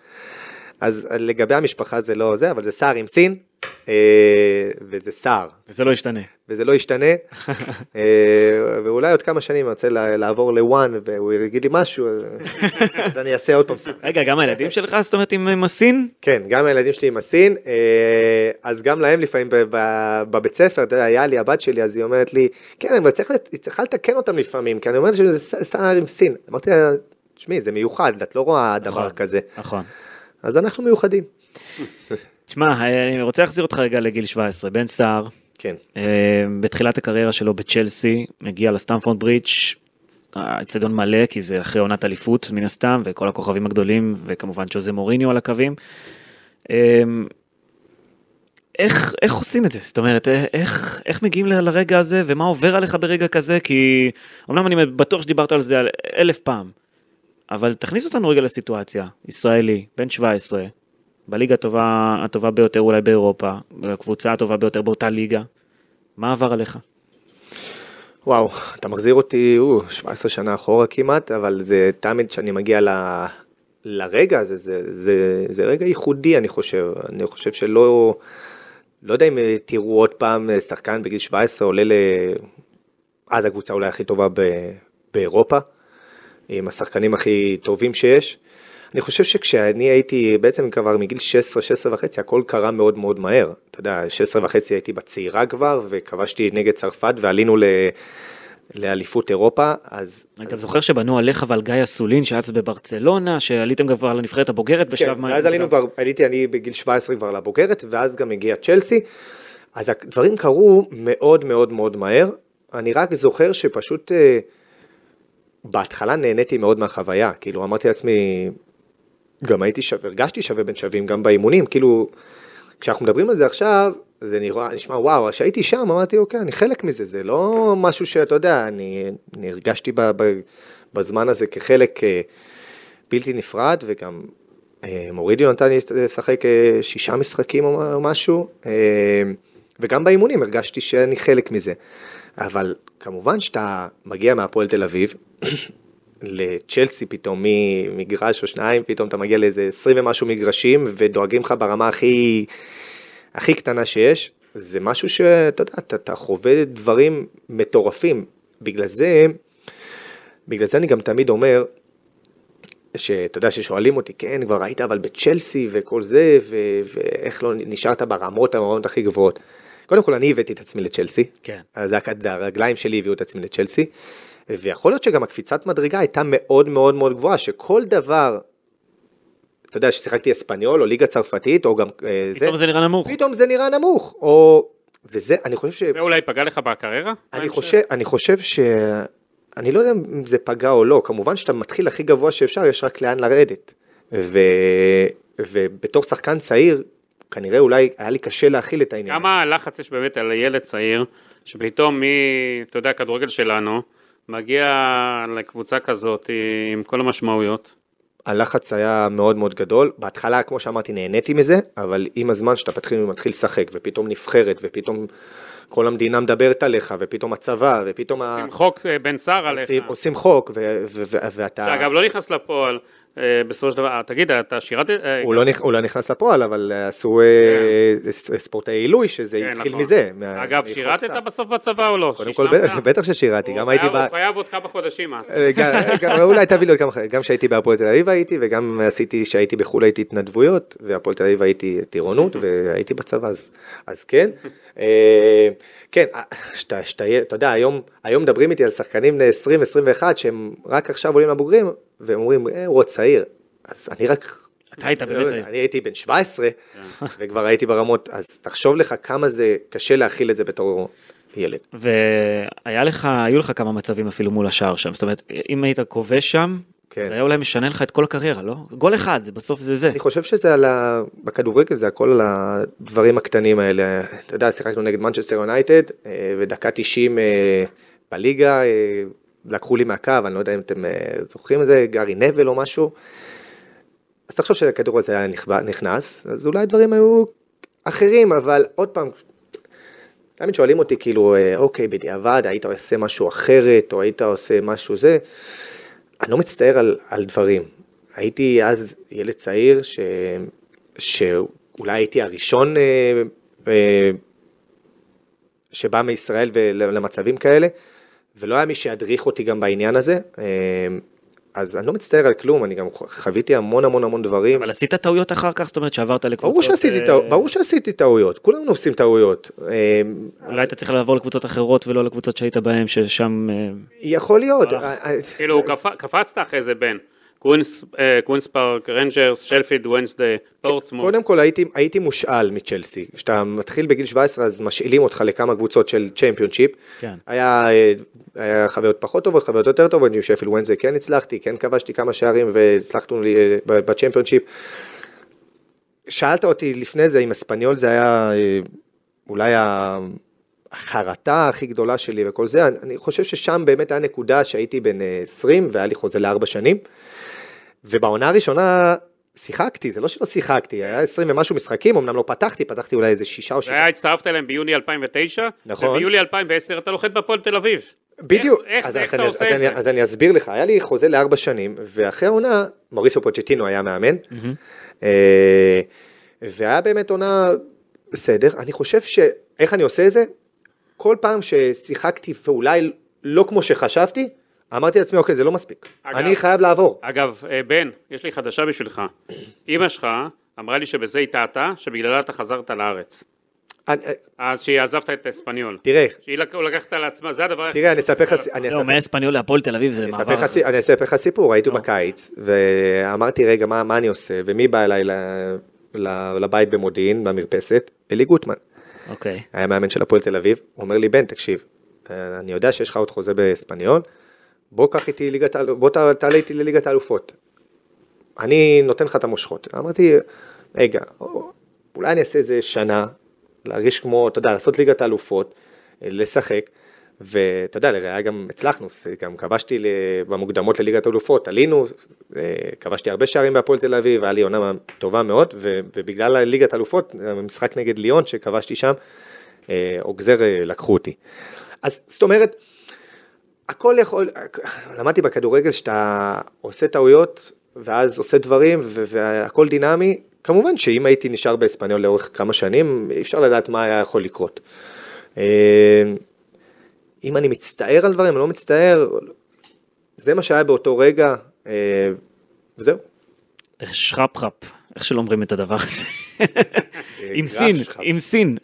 אז לגבי המשפחה זה לא זה, אבל זה סער עם סין, אה, וזה סער, וזה לא ישתנה. וזה לא ישתנה. אה, ואולי עוד כמה שנים אני רוצה לעבור לוואן, והוא יגיד לי משהו, אז- אני אעשה עוד פעם סער. רגע, גם הילדים שלך, זאת אומרת, עם הסין? כן, גם הילדים שלי עם הסין, אה, אז גם להם לפעמים בבית ספר, אתה יודע, היה לי הבת שלי, אז היא אומרת לי, כן, אבל צריכה לתקן אותם לפעמים, כי אני אומרת שזה סער עם סין. אמרתי לה, תשמעי, זה מיוחד, את לא רואה דבר נכון. כזה. נכון. אז אנחנו מיוחדים. תשמע, אני רוצה להחזיר אותך רגע לגיל 17. בן סער, כן. אה, בתחילת הקריירה שלו בצ'לסי, מגיע לסטמפורד ברידג', האצטדיון מלא, כי זה אחרי עונת אליפות מן הסתם, וכל הכוכבים הגדולים, וכמובן ג'וזה מוריניו על הקווים. אה, איך, איך עושים את זה? זאת אומרת, אה, איך, איך מגיעים ל- לרגע הזה, ומה עובר עליך ברגע כזה? כי אמנם אני בטוח שדיברת על זה אלף פעם, אבל תכניס אותנו רגע לסיטואציה. ישראלי, בן 17, בליגה הטובה, הטובה ביותר אולי באירופה, בקבוצה הטובה ביותר באותה ליגה. מה עבר עליך? וואו, אתה מחזיר אותי, או, 17 שנה אחורה כמעט, אבל זה תמיד כשאני מגיע ל... לרגע הזה, זה, זה, זה רגע ייחודי אני חושב, אני חושב שלא, לא יודע אם תראו עוד פעם שחקן בגיל 17 עולה ל... אז הקבוצה אולי הכי טובה ב... באירופה, עם השחקנים הכי טובים שיש. אני חושב שכשאני הייתי בעצם כבר מגיל 16, 16 וחצי, הכל קרה מאוד מאוד מהר. אתה יודע, 16 וחצי הייתי בצעירה כבר, וכבשתי נגד צרפת ועלינו ל... לאליפות אירופה, אז... אני גם זוכר שבנו עליך ועל גיא אסולין שהיה אז בברצלונה, שעליתם כבר לנבחרת הבוגרת בשלב כן, מה... ואז עלינו כבר, עליתי אני בגיל 17 כבר לבוגרת, ואז גם הגיע צ'לסי. אז הדברים קרו מאוד מאוד מאוד מהר. אני רק זוכר שפשוט אה, בהתחלה נהניתי מאוד מהחוויה. כאילו אמרתי לעצמי, גם הייתי שווה, הרגשתי שווה בין שווים גם באימונים. כאילו, כשאנחנו מדברים על זה עכשיו, זה נראה, נשמע וואו, כשהייתי שם אמרתי אוקיי, אני חלק מזה, זה לא משהו שאתה יודע, אני, אני הרגשתי ב, ב, בזמן הזה כחלק אה, בלתי נפרד, וגם אה, מורידיו נתן לי לשחק אה, שישה משחקים או משהו, אה, וגם באימונים הרגשתי שאני חלק מזה. אבל כמובן שאתה מגיע מהפועל תל אביב, לצ'לסי פתאום ממגרש או שניים, פתאום אתה מגיע לאיזה 20 ומשהו מגרשים ודואגים לך ברמה הכי, הכי קטנה שיש, זה משהו שאתה יודע, אתה, אתה חווה דברים מטורפים. בגלל זה, בגלל זה אני גם תמיד אומר, שאתה יודע ששואלים אותי, כן, כבר היית אבל בצ'לסי וכל זה, ואיך לא נשארת ברמות הרמות הכי גבוהות. קודם כל אני הבאתי את עצמי לצ'לסי, כן. אז זה, זה הרגליים שלי הביאו את עצמי לצ'לסי, ויכול להיות שגם הקפיצת מדרגה הייתה מאוד מאוד מאוד גבוהה, שכל דבר, אתה יודע, ששיחקתי אספניול או ליגה צרפתית, או גם אה, זה, פתאום זה נראה נמוך. פתאום זה נראה נמוך, או, וזה, אני חושב ש... זה אולי פגע לך בקריירה? אני? חושב, אני חושב ש... אני לא יודע אם זה פגע או לא, כמובן שאתה מתחיל הכי גבוה שאפשר, יש רק לאן לרדת. ו... ובתור שחקן צעיר, כנראה אולי היה לי קשה להכיל את העניין. כמה לחץ יש באמת על ילד צעיר, שפתאום מי, אתה יודע, הכדורגל שלנו, מגיע לקבוצה כזאת עם כל המשמעויות. הלחץ היה מאוד מאוד גדול. בהתחלה, כמו שאמרתי, נהניתי מזה, אבל עם הזמן שאתה מתחיל, מתחיל לשחק, ופתאום נבחרת, ופתאום כל המדינה מדברת עליך, ופתאום הצבא, ופתאום... ה- עם חוק אה, בן סער עליך. עושים, עושים חוק, ו- ו- ו- ואתה... שאגב, לא נכנס לפועל, בסופו של דבר, תגיד, אתה שירת... אה, הוא לא, נכ- הוא לא נכנס לפועל, אבל עשו אה, ס- ספורטאי עילוי, שזה כן, התחיל נכון. מזה. אגב, שירתת. בסוף בצבא או לא? קודם כל? בטח- ששירתי, גם הייתי. הוא חייב עוד חודשים? אה, גם- גם- אולי תביא לי עוד כמה, גם כשהייתי בהפועל תל אביב הייתי, וגם עשיתי, כשהייתי בחו"ל הייתי התנדבויות, והפועל תל אביב הייתי טירונות, והייתי בצבא, אז, אז כן. אה, כן, אה, שאתה, שאתה, אתה יודע, היום, היום מדברים איתי על שחקנים בני 20-21, שהם רק עכשיו עולים לבוגרים, והם אומרים, אה, הוא עוד צעיר. אז אני רק... אתה היית באמת צעיר. אני הייתי בן 17, וכבר הייתי ברמות, אז תחשוב לך כמה זה קשה להכיל את זה בתור ילד. והיה לך, היו לך כמה מצבים אפילו מול השער שם, זאת אומרת, אם היית כובש שם, כן. זה היה אולי משנה לך את כל הקריירה, לא? גול אחד, זה בסוף זה זה. אני חושב שזה על ה... בכדורגל זה הכל על הדברים הקטנים האלה. אתה יודע, שיחקנו נגד מנצ'סטר יונייטד, אה, ודקה 90 אה, בליגה, אה, לקחו לי מהקו, אני לא יודע אם אתם זוכרים את זה, גארי נבל או משהו. אז תחשוב שהכדור הזה היה נכנס, אז אולי הדברים היו אחרים, אבל עוד פעם, תמיד שואלים אותי כאילו, אוקיי, בדיעבד, היית עושה משהו אחרת, או היית עושה משהו זה. אני לא מצטער על, על דברים. הייתי אז ילד צעיר, ש, שאולי הייתי הראשון אה, שבא מישראל למצבים כאלה, ולא היה מי שידריך אותי גם בעניין הזה. אה, אז אני לא מצטער על כלום, אני גם חוויתי המון המון המון דברים. אבל עשית טעויות אחר כך, זאת אומרת שעברת לקבוצות... ברור שעשיתי, אה, טעו- ברור שעשיתי טעויות, כולנו עושים טעויות. אה, אולי היית צריך לעבור לקבוצות אחרות ולא לקבוצות שהיית בהן, ששם... אה, יכול להיות. כאילו, קפ- קפצת אחרי זה בין קווינס אה, קווינס פארק, רנג'רס, שפילד, וונסדי, פורטסמוט. קודם כל הייתי, הייתי מושאל מצ'לסי. כשאתה מתחיל בגיל 17 אז משאילים אותך לכמה קבוצות של צ'מפיונשיפ. כן. היה, אה, היה חוויות פחות טובות, חוויות יותר טובות, בשפילד וונסדי כן הצלחתי, כן כבשתי כמה שערים והצלחנו בצ'מפיונשיפ. שאלת אותי לפני זה אם אספניול זה היה אה, אולי ה- החרטה הכי גדולה שלי וכל זה, אני, חושב ששם באמת היה נקודה שהייתי בן אה, 20 והיה לי חוזה לארבע שנים. ובעונה הראשונה שיחקתי, זה לא שלא שיחקתי, היה 20 ומשהו משחקים, אמנם לא פתחתי, פתחתי אולי איזה שישה או שבעה. היה, הצטרפת אליהם ביוני 2009, נכון. וביולי 2010 אתה לוחת בהפועל תל אביב. בדיוק, איך- איך אז, אז, איך אני, אתה עושה אז, את אני, זה? אז אני אסביר לך, היה לי חוזה לארבע שנים, ואחרי העונה, מוריסו פוצ'טינו היה מאמן, אה, והיה באמת עונה בסדר, אני חושב ש... איך אני עושה את זה? כל פעם ששיחקתי ואולי לא כמו שחשבתי, אמרתי לעצמי, אוקיי, זה לא מספיק, אגב- אני חייב לעבור. אגב, אה, בן, יש לי חדשה בשבילך. אימא שלך אמרה לי שבזה היא טעתה, שבגללה אתה חזרת לארץ. אני, אה, אז שהיא עזבת את אספניול. תראה, שהיא לק- לקחת על עצמה, זה הדבר תראה, אני אספר לך, אני לא, אספר, מאספניול להפועל תל אביב זה מעבר. סי- אני אספר לך סיפור, הייתי בקיץ, ואמרתי, רגע, מה, מה אני עושה? ומי בא אליי ל- ל- לבית במודיעין, במרפסת? אלי גוטמן. אוקיי. היה מאמן של הפועל תל אביב, הוא אומר לי, בן, תקשיב, אה, אני יודע שיש לך עוד חוזה באספניול, בוא קח איתי ליגת, בוא תעלה איתי לליגת האלופות. אני נותן לך את המושכות. אמרתי, רגע, אולי אני אעשה איזה שנה, להרגיש כמו, אתה יודע, לעשות ליגת האלופות, אה, לשחק, ואתה יודע, לראיה גם הצלחנו, גם כבשתי במוקדמות לליגת האלופות, עלינו, אה, כבשתי הרבה שערים בהפועל תל אביב, היה לי עונה טובה מאוד, ובגלל ליגת האלופות, המשחק נגד ליון שכבשתי שם, אה, אוגזר אה, לקחו אותי. אז זאת אומרת, הכל יכול, למדתי בכדורגל שאתה עושה טעויות ואז עושה דברים והכל דינמי, כמובן שאם הייתי נשאר באספניול לאורך כמה שנים, אי אפשר לדעת מה היה יכול לקרות. אה, אם אני מצטער על דברים, אני לא מצטער, זה מה שהיה באותו רגע, אה, וזהו. שרפחפ, איך שלא אומרים את הדבר הזה. עם גרף סין. עם סין.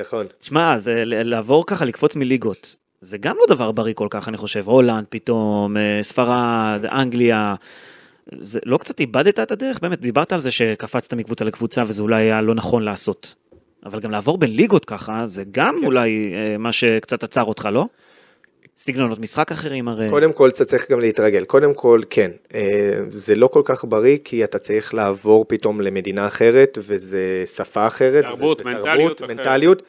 נכון. תשמע, זה לעבור ככה, לקפוץ מליגות, זה גם לא דבר בריא כל כך, אני חושב. הולנד פתאום, אה, ספרד, אנגליה. זה לא קצת איבדת את הדרך? באמת, דיברת על זה שקפצת מקבוצה לקבוצה וזה אולי היה לא נכון לעשות. אבל גם לעבור בין ליגות ככה, זה גם כן. אולי אה, מה שקצת עצר אותך, לא? סגנונות משחק אחרים הרי. קודם כל אתה צריך גם להתרגל, קודם כל כן, אה, זה לא כל כך בריא כי אתה צריך לעבור פתאום למדינה אחרת וזה שפה אחרת, תרבות, וזה מנטליות אחרת. מנטליות,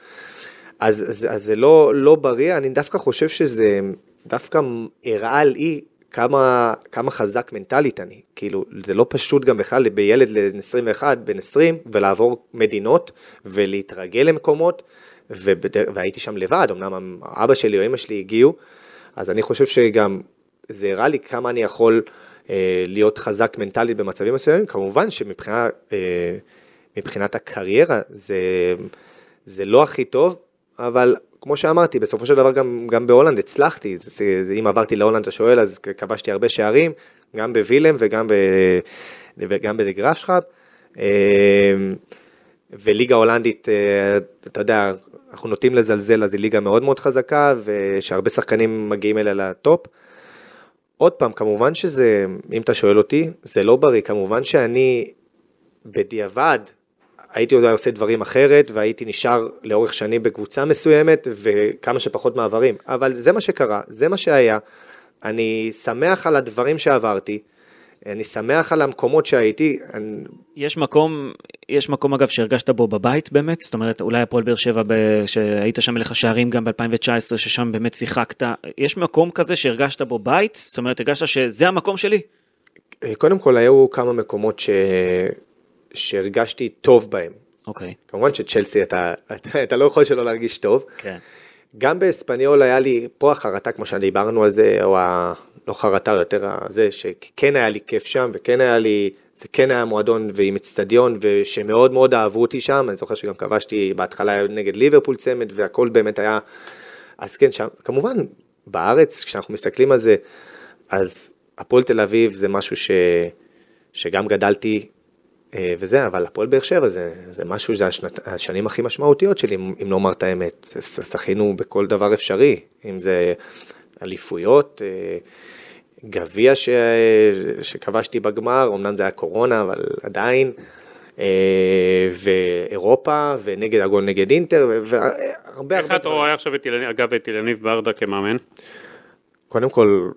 אז, אז, אז זה לא, לא בריא, אני דווקא חושב שזה דווקא הראה לי כמה, כמה חזק מנטלית אני. כאילו, זה לא פשוט גם בכלל בילד בן 21, בן 20, ולעבור מדינות ולהתרגל למקומות, ובדר... והייתי שם לבד, אמנם אבא שלי או אמא שלי הגיעו, אז אני חושב שגם זה הראה לי כמה אני יכול אה, להיות חזק מנטלית במצבים מסוימים, כמובן שמבחינת אה, הקריירה זה, זה לא הכי טוב, אבל כמו שאמרתי, בסופו של דבר גם, גם בהולנד הצלחתי, זה, זה, זה, אם עברתי להולנד, אתה שואל, אז כבשתי הרבה שערים, גם בווילם וגם, וגם בדגרשחאפ. אה, וליגה הולנדית, אה, אתה יודע, אנחנו נוטים לזלזל, אז היא ליגה מאוד מאוד חזקה, ושהרבה שחקנים מגיעים אליה לטופ. עוד פעם, כמובן שזה, אם אתה שואל אותי, זה לא בריא, כמובן שאני בדיעבד הייתי עוד עושה דברים אחרת, והייתי נשאר לאורך שנים בקבוצה מסוימת, וכמה שפחות מעברים. אבל זה מה שקרה, זה מה שהיה. אני שמח על הדברים שעברתי, אני שמח על המקומות שהייתי. אני... יש מקום, יש מקום אגב שהרגשת בו בבית באמת? זאת אומרת, אולי הפועל באר שבע, ב... שהיית שם מלך השערים גם ב-2019, ששם באמת שיחקת, יש מקום כזה שהרגשת בו בית? זאת אומרת, הרגשת שזה המקום שלי? קודם כל, היו כמה מקומות ש... שהרגשתי טוב בהם. אוקיי. Okay. כמובן שצ'לסי אתה, אתה, אתה לא יכול שלא להרגיש טוב. כן. גם באספניול היה לי, פה החרטה, כמו שדיברנו על זה, או ה... לא חרטה, יותר זה, שכן היה לי כיף שם, וכן היה לי, זה כן היה מועדון ועם אצטדיון, ושמאוד מאוד אהבו אותי שם, אני זוכר שגם כבשתי בהתחלה נגד ליברפול צמד, והכל באמת היה, אז כן, שם, כמובן, בארץ, כשאנחנו מסתכלים על זה, אז הפועל תל אביב זה משהו ש, שגם גדלתי וזה, אבל הפועל באר שבע זה, זה משהו, זה השנת, השנים הכי משמעותיות שלי, אם לא אומר את האמת. זכינו בכל דבר אפשרי, אם זה אליפויות, אה, גביע ש... שכבשתי בגמר, אמנם זה היה קורונה, אבל עדיין, אה, ואירופה, ונגד הגול נגד אינטר, והרבה הרבה... איך אתה רואה עכשיו, אגב, את אילניב ברדה כמאמן? קודם כל,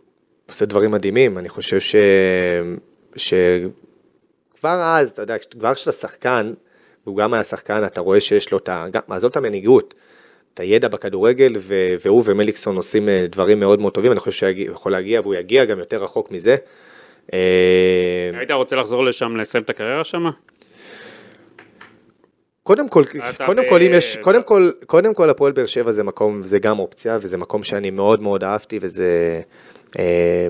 עושה דברים מדהימים, אני חושב ש... ש... כבר אז, אתה יודע, כבר כשאתה שחקן, והוא גם היה שחקן, אתה רואה שיש לו את ה... עזוב את המנהיגות, את הידע בכדורגל, ו... והוא ומליקסון עושים אה, דברים מאוד מאוד טובים, אני חושב שהוא יכול להגיע, והוא יגיע גם יותר רחוק מזה. אה, היית רוצה לחזור לשם, לסיים את הקריירה שם? קודם כל, קודם ב... כל, אם יש, קודם כל, קודם כל הפועל באר שבע זה מקום, זה גם אופציה, וזה מקום שאני מאוד מאוד אהבתי, וזה, אה,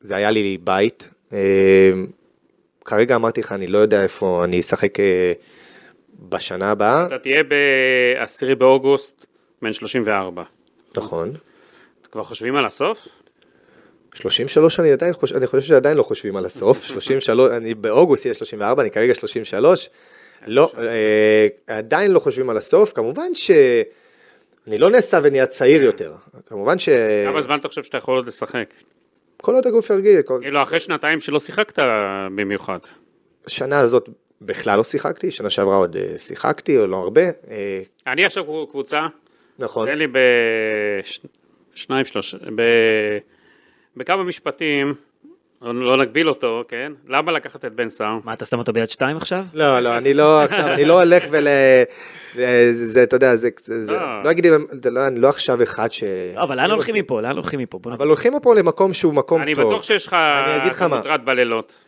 זה היה לי בית. כרגע אמרתי לך, אני לא יודע איפה אני אשחק אה, בשנה הבאה. אתה תהיה ב-10 באוגוסט, בן 34. נכון. כבר חושבים על הסוף? 33 אני עדיין חושב, אני חושב שעדיין לא חושבים על הסוף, 33, אני באוגוסט יהיה 34, אני כרגע 33, לא, אה, עדיין לא חושבים על הסוף, כמובן שאני לא נעשה ונהיה צעיר יותר, כמובן ש... כמה זמן אתה חושב שאתה יכול עוד לשחק? כל עוד הגוף ירגיע. כאילו אחרי שנתיים שלא שיחקת במיוחד. שנה הזאת בכלל לא שיחקתי, שנה שעברה עוד אה, שיחקתי, או לא הרבה. אה, אני עכשיו קבוצה. נכון. תן לי בשניים, שלושה, ב... בכמה משפטים, לא, לא נגביל אותו, כן? למה לקחת את בן סער? מה, אתה שם אותו ביד שתיים עכשיו? לא, לא, אני לא עכשיו, אני לא הולך ול... זה, אתה יודע, זה, זה, לא, לא אגיד, לא, אני לא עכשיו אחד ש... לא, אבל לאן הולכים מפה? לאן הולכים מפה? אבל הולכים מפה למקום שהוא מקום טוב. אני בטוח שיש לך... אני אגיד לך מה. מוטרד בלילות.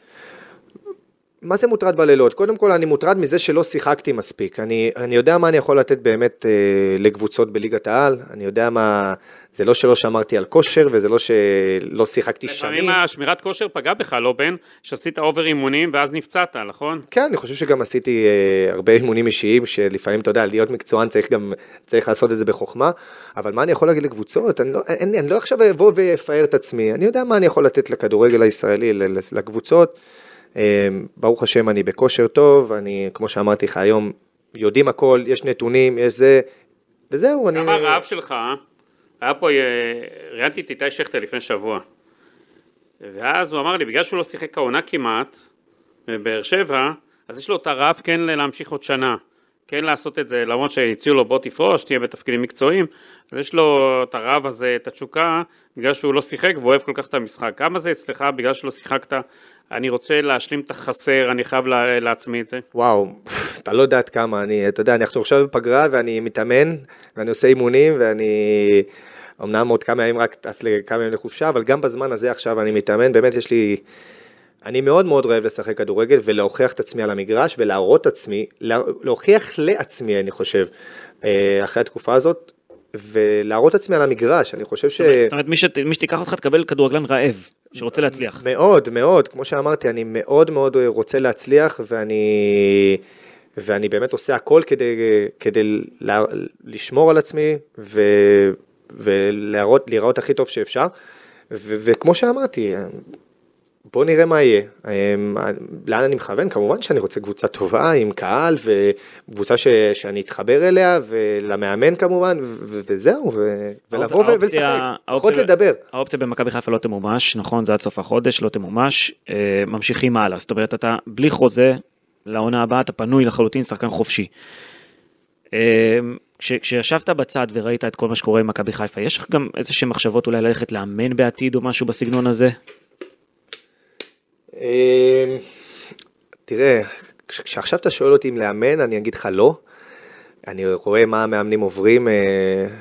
מה זה מוטרד בלילות? קודם כל, אני מוטרד מזה שלא שיחקתי מספיק. אני, אני יודע מה אני יכול לתת באמת אה, לקבוצות בליגת העל, אני יודע מה... זה לא שלא שמרתי על כושר, וזה לא שלא שיחקתי שנים. לפעמים השמירת כושר פגע בך, לא בן? שעשית over אימונים ואז נפצעת, נכון? כן, אני חושב שגם עשיתי אה, הרבה אימונים אישיים, שלפעמים, אתה יודע, להיות מקצוען צריך גם, צריך לעשות את זה בחוכמה, אבל מה אני יכול להגיד לקבוצות? אני לא, אני, אני לא עכשיו אבוא ואפאר את עצמי, אני יודע מה אני יכול לתת לכדורגל הישראלי, לקבוצות. אמ, ברוך השם, אני בכושר טוב, אני, כמו שאמרתי לך היום, יודעים הכל, יש נתונים, יש זה, וזהו, אני... כמה הרעב שלך, היה פה, אה, ראיינתי את איתי שכטר לפני שבוע, ואז הוא אמר לי, בגלל שהוא לא שיחק העונה כמעט, בבאר שבע, אז יש לו את הרעב כן להמשיך עוד שנה. כן לעשות את זה, למרות שהציעו לו בוא תפרוש, תהיה בתפקידים מקצועיים, אז יש לו את הרעב הזה, את התשוקה, בגלל שהוא לא שיחק והוא אוהב כל כך את המשחק. כמה זה אצלך, בגלל שלא שיחקת, אני רוצה להשלים את החסר, אני חייב לה, לעצמי את זה? וואו, אתה לא יודע כמה, אני, אתה יודע, אני עכשיו בפגרה ואני מתאמן, ואני עושה אימונים, ואני... אמנם עוד כמה ימים רק טס לכמה ימים לחופשה, אבל גם בזמן הזה עכשיו אני מתאמן, באמת יש לי... אני מאוד מאוד אוהב לשחק כדורגל ולהוכיח את עצמי על המגרש ולהראות עצמי, לה- להוכיח לעצמי, אני חושב, אה, אחרי התקופה הזאת, ולהראות עצמי על המגרש, אני חושב ש... זאת אומרת- מי שת- מי שתיקח אותך תקבל כדורגלן רעב, שרוצה להצליח. מאוד, מאוד, כמו שאמרתי, אני מאוד מאוד רוצה להצליח, ואני, ואני באמת עושה הכל כדי, כדי לה, לשמור על עצמי, ו, ולהראות, הכי טוב שאפשר. ו, וכמו שאמרתי, בוא נראה מה יהיה. אמ, לאן אני מכוון? כמובן שאני רוצה קבוצה טובה, עם קהל, וקבוצה ש, שאני אתחבר אליה, ולמאמן כמובן, ו, וזהו, ו, ולבוא האופציה- ולשחק, פחות לדבר. האופציה במכבי חיפה לא תמומש, נכון, זה עד סוף החודש, לא תמומש, אה, ממשיכים הלאה, זאת אומרת, אתה בלי חוזה לעונה הבאה, אתה פנוי לחלוטין, שחקן חופשי. אה, כש, כשישבת בצד וראית את כל מה שקורה עם מכבי חיפה, יש לך גם איזה שהן מחשבות אולי ללכת לאמן בעתיד או משהו בסגנון הזה? אמ, תראה, כש- כשעכשיו אתה שואל אותי אם לאמן, אני אגיד לך לא. אני רואה מה המאמנים עוברים, אה,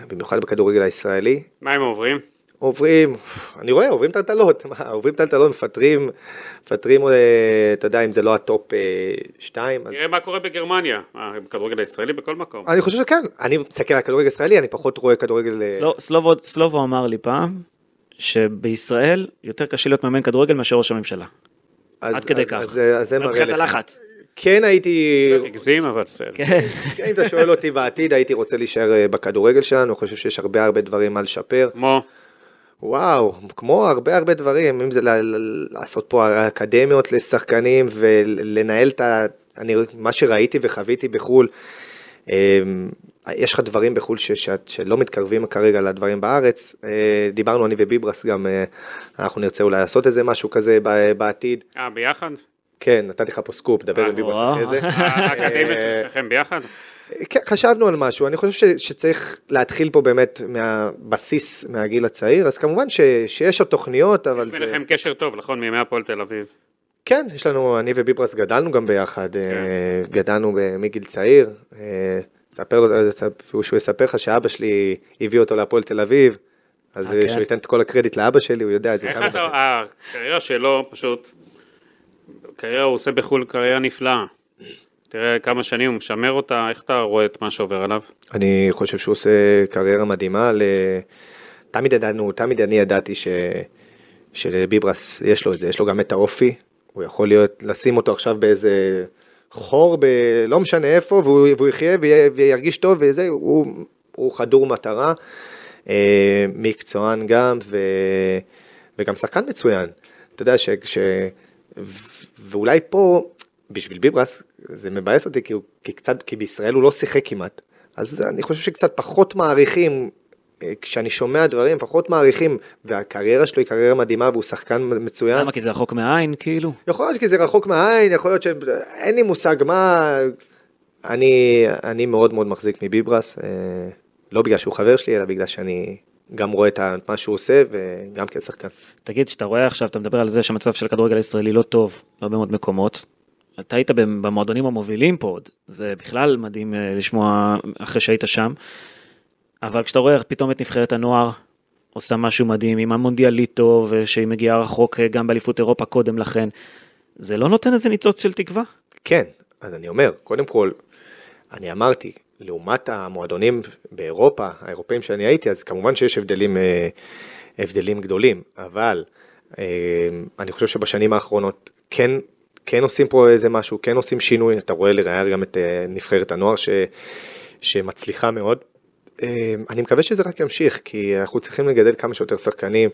במיוחד בכדורגל הישראלי. מה הם עוברים? עוברים, אני רואה, עוברים טלטלות, מה, עוברים טלטלות, מפטרים, מפטרים, אה, אתה יודע, אם זה לא ה top 2, אז תראה מה קורה בגרמניה, בכדורגל הישראלי בכל מקום. אני חושב שכן, אני מסתכל על כדורגל ישראלי, אני פחות רואה כדורגל... אה, סלו- סלובו, סלובו אמר לי פעם, שבישראל יותר קשה להיות מאמן כדורגל מאשר ראש הממשלה. אז- עד כדי אז- כך. אז אז זה מראה מבחינת לך. הלחץ. כן הייתי, הגזים, אבל בסדר. כן. כן, אם אתה שואל אותי בעתיד, הייתי רוצה להישאר אה, בכדורגל שלנו, אני חושב שיש הרבה הרבה דברים מה לשפר. כמו, וואו, כמו הרבה הרבה דברים, אם זה לעשות פה אקדמיות לשחקנים ולנהל את ה... אני, מה שראיתי וחוויתי בחו"ל, אמ, יש לך דברים בחו"ל ש, ש, שלא מתקרבים כרגע לדברים בארץ. אה, דיברנו אני וביברס גם, אה, אנחנו נרצה אולי לעשות איזה משהו כזה בעתיד. אה, ביחד? כן, נתתי לך פה סקופ, דבר עם ביברס וואו. אחרי זה. האקדמיה אה, של שניכם ביחד? כן, חשבנו על משהו, אני חושב ש, שצריך להתחיל פה באמת מהבסיס, מהגיל הצעיר, אז כמובן ש, שיש עוד תוכניות, אבל יש זה... ביניכם קשר טוב, נכון? מימי הפועל תל אביב. כן, יש לנו, אני וביברס גדלנו גם ביחד, אה, גדלנו מגיל צעיר. אה, ספר לו, אה, שהוא יספר לך שאבא שלי הביא אותו להפועל תל אביב, אז אה, אה, כן? שהוא ייתן את כל הקרדיט לאבא שלי, הוא יודע את זה. איך אתה, חטא. הקריירה שלו פשוט, קריירה הוא עושה בחו"ל קריירה נפלאה. תראה כמה שנים הוא משמר אותה, איך אתה רואה את מה שעובר עליו? אני חושב שהוא עושה קריירה מדהימה. ל... תמיד ידענו, תמיד אני ידעתי ש... שלביברס יש לו את זה, יש לו גם את האופי, הוא יכול להיות, לשים אותו עכשיו באיזה חור, ב... לא משנה איפה, והוא, והוא יחיה וירגיש טוב וזה, הוא, הוא חדור מטרה, אה, מקצוען גם, ו... וגם שחקן מצוין. אתה יודע ש... ש... ואולי פה, בשביל ביברס, זה מבאס אותי, כי, הוא, כי קצת, כי בישראל הוא לא שיחק כמעט. אז אני חושב שקצת פחות מעריכים, כשאני שומע דברים, פחות מעריכים, והקריירה שלו היא קריירה מדהימה והוא שחקן מצוין. למה? כי זה רחוק מהעין, כאילו? יכול להיות כי זה רחוק מהעין, יכול להיות שאין לי מושג מה... אני, אני מאוד מאוד מחזיק מביברס, אה, לא בגלל שהוא חבר שלי, אלא בגלל שאני גם רואה את מה שהוא עושה וגם כשחקן. תגיד, שאתה רואה עכשיו, אתה מדבר על זה שהמצב של הכדורגל הישראלי לא טוב בהרבה מאוד מקומות. אתה היית במועדונים המובילים פה עוד, זה בכלל מדהים אה, לשמוע אחרי שהיית שם. אבל כשאתה רואה פתאום את נבחרת הנוער עושה משהו מדהים עם המונדיאליטו ושהיא מגיעה רחוק אה, גם באליפות אירופה קודם לכן, זה לא נותן איזה ניצוץ של תקווה? כן, אז אני אומר, קודם כל, אני אמרתי, לעומת המועדונים באירופה, האירופאים שאני הייתי, אז כמובן שיש הבדלים, אה, הבדלים גדולים, אבל אה, אני חושב שבשנים האחרונות כן, כן עושים פה איזה משהו, כן עושים שינוי, אתה רואה לראייר גם את נבחרת הנוער ש, שמצליחה מאוד. אה, אני מקווה שזה רק ימשיך, כי אנחנו צריכים לגדל כמה שיותר שחקנים.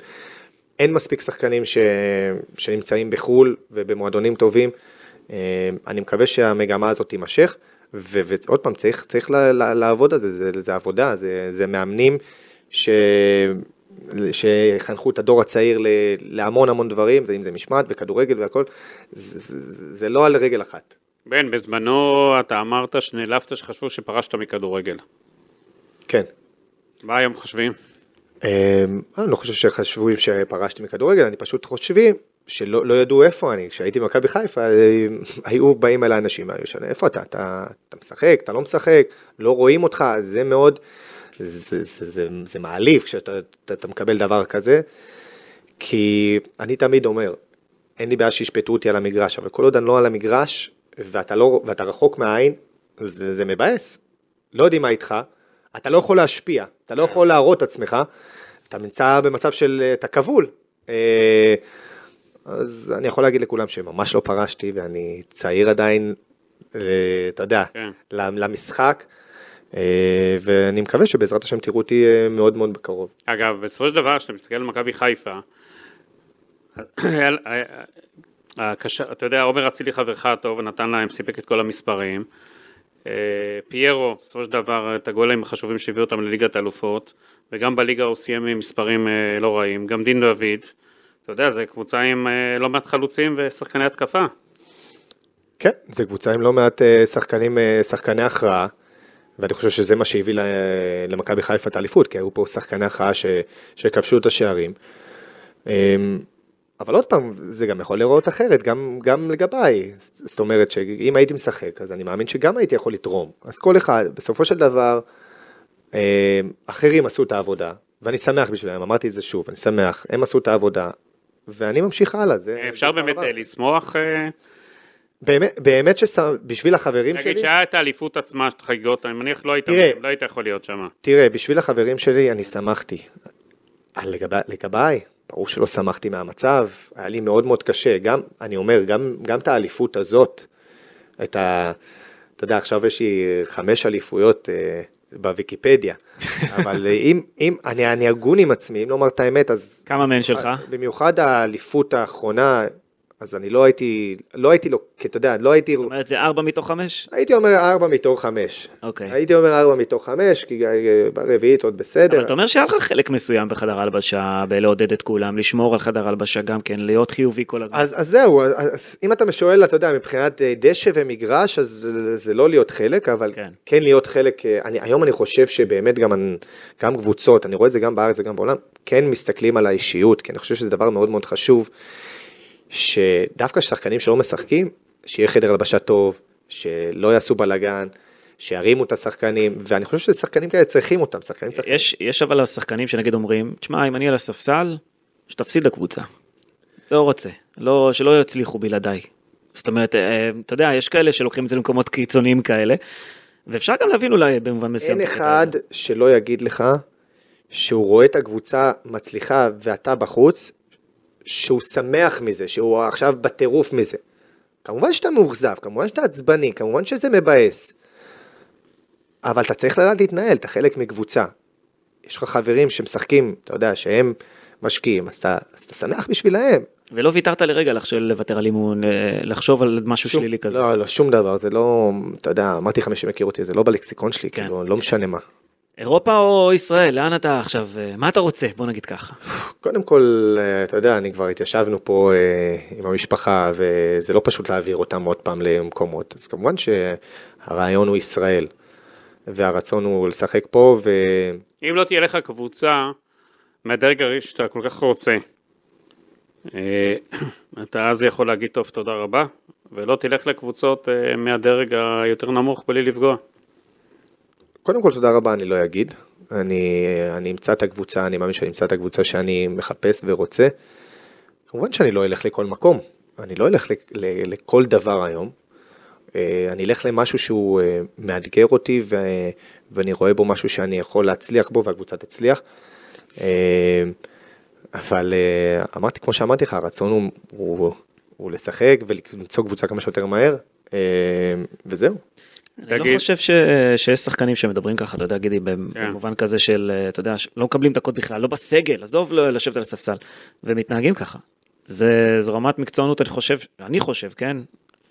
אין מספיק שחקנים ש... שנמצאים בחו"ל ובמועדונים טובים. אה, אני מקווה שהמגמה הזאת תימשך, ו... ועוד פעם, צריך, צריך. לה... לעבוד על זה, זה, זה עבודה, זה, זה מאמנים ש... שיחנכו את הדור הצעיר ל... להמון המון דברים, ואם זה משמעת וכדורגל והכל, זה, זה, זה לא על רגל אחת. בן, בזמנו אתה אמרת שנעלבת שחשבו שפרשת מכדורגל. כן. מה היום חושבים? אה, אני לא חושב שחשבו שפרשתי מכדורגל, אני פשוט חושבים שלא לא ידעו איפה אני, כשהייתי במכבי חיפה, אה, היו באים אל האנשים, היו שואלים, איפה אתה? אתה, אתה משחק, אתה לא משחק, לא רואים אותך, זה מאוד, זה, זה, זה, זה מעליב כשאתה אתה, אתה מקבל דבר כזה, כי אני תמיד אומר, אין לי בעיה שישפטו אותי על המגרש, אבל כל עוד אני לא על המגרש, ואתה, לא, ואתה רחוק מהעין, זה, זה מבאס. לא יודעים מה איתך, אתה לא יכול להשפיע, אתה לא יכול להראות את עצמך, אתה נמצא במצב של, אתה כבול. אה, אז אני יכול להגיד לכולם שממש לא פרשתי, ואני צעיר עדיין, אה, אתה יודע, כן. למשחק, אה, ואני מקווה שבעזרת השם תראו אותי מאוד מאוד בקרוב. אגב, בסופו של דבר, כשאתה מסתכל על מכבי חיפה, אתה יודע, עומר אצילי חברך הטוב, נתן להם, סיפק את כל המספרים. אה, פיירו, בסופו של דבר, את הגולים החשובים שהביאו אותם לליגת האלופות, וגם בליגה הוא סיים עם מספרים אה, לא רעים, גם דין דוד, אתה יודע, זו קבוצה עם אה, לא מעט חלוצים ושחקני התקפה. כן, זו קבוצה עם לא מעט שחקנים, שחקני הכרעה, ואני חושב שזה מה שהביא למכבי חיפה את האליפות, כי היו פה שחקני הכרעה שכבשו את השערים. אבל עוד פעם, זה גם יכול להיראות אחרת, גם, גם לגביי. זאת אומרת שאם הייתי משחק, אז אני מאמין שגם הייתי יכול לתרום. אז כל אחד, בסופו של דבר, אמ, אחרים עשו את העבודה, ואני שמח בשבילם, אמרתי את זה שוב, אני שמח, הם עשו את העבודה, ואני ממשיך הלאה. זה, אפשר זה באמת אה. לשמוח, אה, באמת, באמת שבשביל החברים שלי, נגיד שהיה את האליפות עצמה, את החגיגות, אני מניח לא היית תראה. לא היית יכול להיות שם. תראה, בשביל החברים שלי אני שמחתי. לגבי, לגביי, ברור שלא שמחתי מהמצב, היה לי מאוד מאוד קשה. גם, אני אומר, גם, גם את האליפות הזאת, את ה... אתה יודע, עכשיו יש לי חמש אליפויות אה, בוויקיפדיה, אבל אם, אם אני, אני הגון עם עצמי, אם לומר את האמת, אז... כמה מהן שלך? במיוחד האליפות האחרונה, אז אני לא הייתי, לא הייתי לו, כי אתה יודע, לא הייתי... זאת אומרת, זה ארבע מתוך חמש? הייתי אומר ארבע מתוך חמש. אוקיי. הייתי אומר ארבע מתוך חמש, כי אה, ברביעית עוד בסדר. אבל אתה אומר שהיה לך חלק מסוים בחדר הלבשה, בלעודד את כולם, לשמור על חדר הלבשה גם כן, להיות חיובי כל הזמן. אז, אז זהו, אז אם אתה שואל, אתה יודע, מבחינת אה, דשא ומגרש, אז זה לא להיות חלק, אבל כן. כן, להיות חלק, אה, אני, היום אני חושב שבאמת גם, גם קבוצות, אני רואה את זה גם בארץ וגם בעולם, כן מסתכלים על האישיות, כי אני חושב שזה דבר מאוד מאוד חשוב, שדווקא שחקנים שלא משחקים, שיהיה חדר הלבשה טוב, שלא יעשו בלאגן, שירימו את השחקנים, ואני חושב ששחקנים כאלה צריכים אותם, שחקנים צריכים. יש, יש אבל שחקנים שנגיד אומרים, תשמע, אם אני על הספסל, שתפסיד לקבוצה. לא רוצה, לא, שלא יצליחו בלעדיי. זאת אומרת, אה, אתה יודע, יש כאלה שלוקחים את זה למקומות קיצוניים כאלה, ואפשר גם להבין אולי במובן מסוים. אין אחד. שלא יגיד לך שהוא רואה את הקבוצה מצליחה ואתה בחוץ, שהוא שמח מזה, שהוא עכשיו בטירוף מזה. כמובן שאתה מאוכזב, כמובן שאתה עצבני, כמובן שזה מבאס. אבל אתה צריך לדעת להתנהל, אתה חלק מקבוצה. יש לך חברים שמשחקים, אתה יודע, שהם משקיעים, אז אתה, אז אתה שמח בשבילהם. ולא ויתרת לרגע לח- של לוותר על אימון, אה, לחשוב על משהו שום- שלילי כזה. לא, לא, שום דבר, זה לא, אתה יודע, אמרתי לך מי שמכיר אותי, זה לא בלקסיקון שלי, כן. כאילו, לא משנה מה. אירופה או ישראל, לאן אתה עכשיו, אה, מה אתה רוצה? בוא נגיד ככה. קודם כל, אה, אתה יודע, אני כבר התיישבנו פה אה, עם המשפחה, וזה לא פשוט להעביר אותם עוד פעם למקומות. אז כמובן שהרעיון הוא ישראל, והרצון הוא לשחק פה, ו... אם לא תהיה לך קבוצה מהדרג הראשון שאתה כל כך רוצה, אתה אז יכול להגיד טוב תודה רבה, ולא תלך לקבוצות מהדרג היותר נמוך בלי לפגוע. קודם כל, תודה רבה, אני לא אגיד. אני, אני אמצא את הקבוצה, אני מאמין שאני אמצא את הקבוצה שאני מחפש ורוצה. כמובן שאני לא אלך לכל מקום, אני לא אלך לכל דבר היום. אה, אני אלך למשהו שהוא אה, מאתגר אותי ו, ואני רואה בו משהו שאני יכול להצליח בו והקבוצה תצליח. אה, אבל אמרתי, כמו שאמרתי לך, הרצון הוא, הוא, הוא לשחק ולמצוא קבוצה כמה שיותר מהר, וזהו. אני לא תגיד- חושב ש... שיש שחקנים שמדברים ככה, אתה יודע, גידי, במובן כזה של, אה, אתה יודע, לא מקבלים דקות בכלל, לא בסגל, עזוב לא- לשבת על הספסל, ומתנהגים ככה. זה, זו רמת מקצוענות, אני חושב, אני חושב, כן,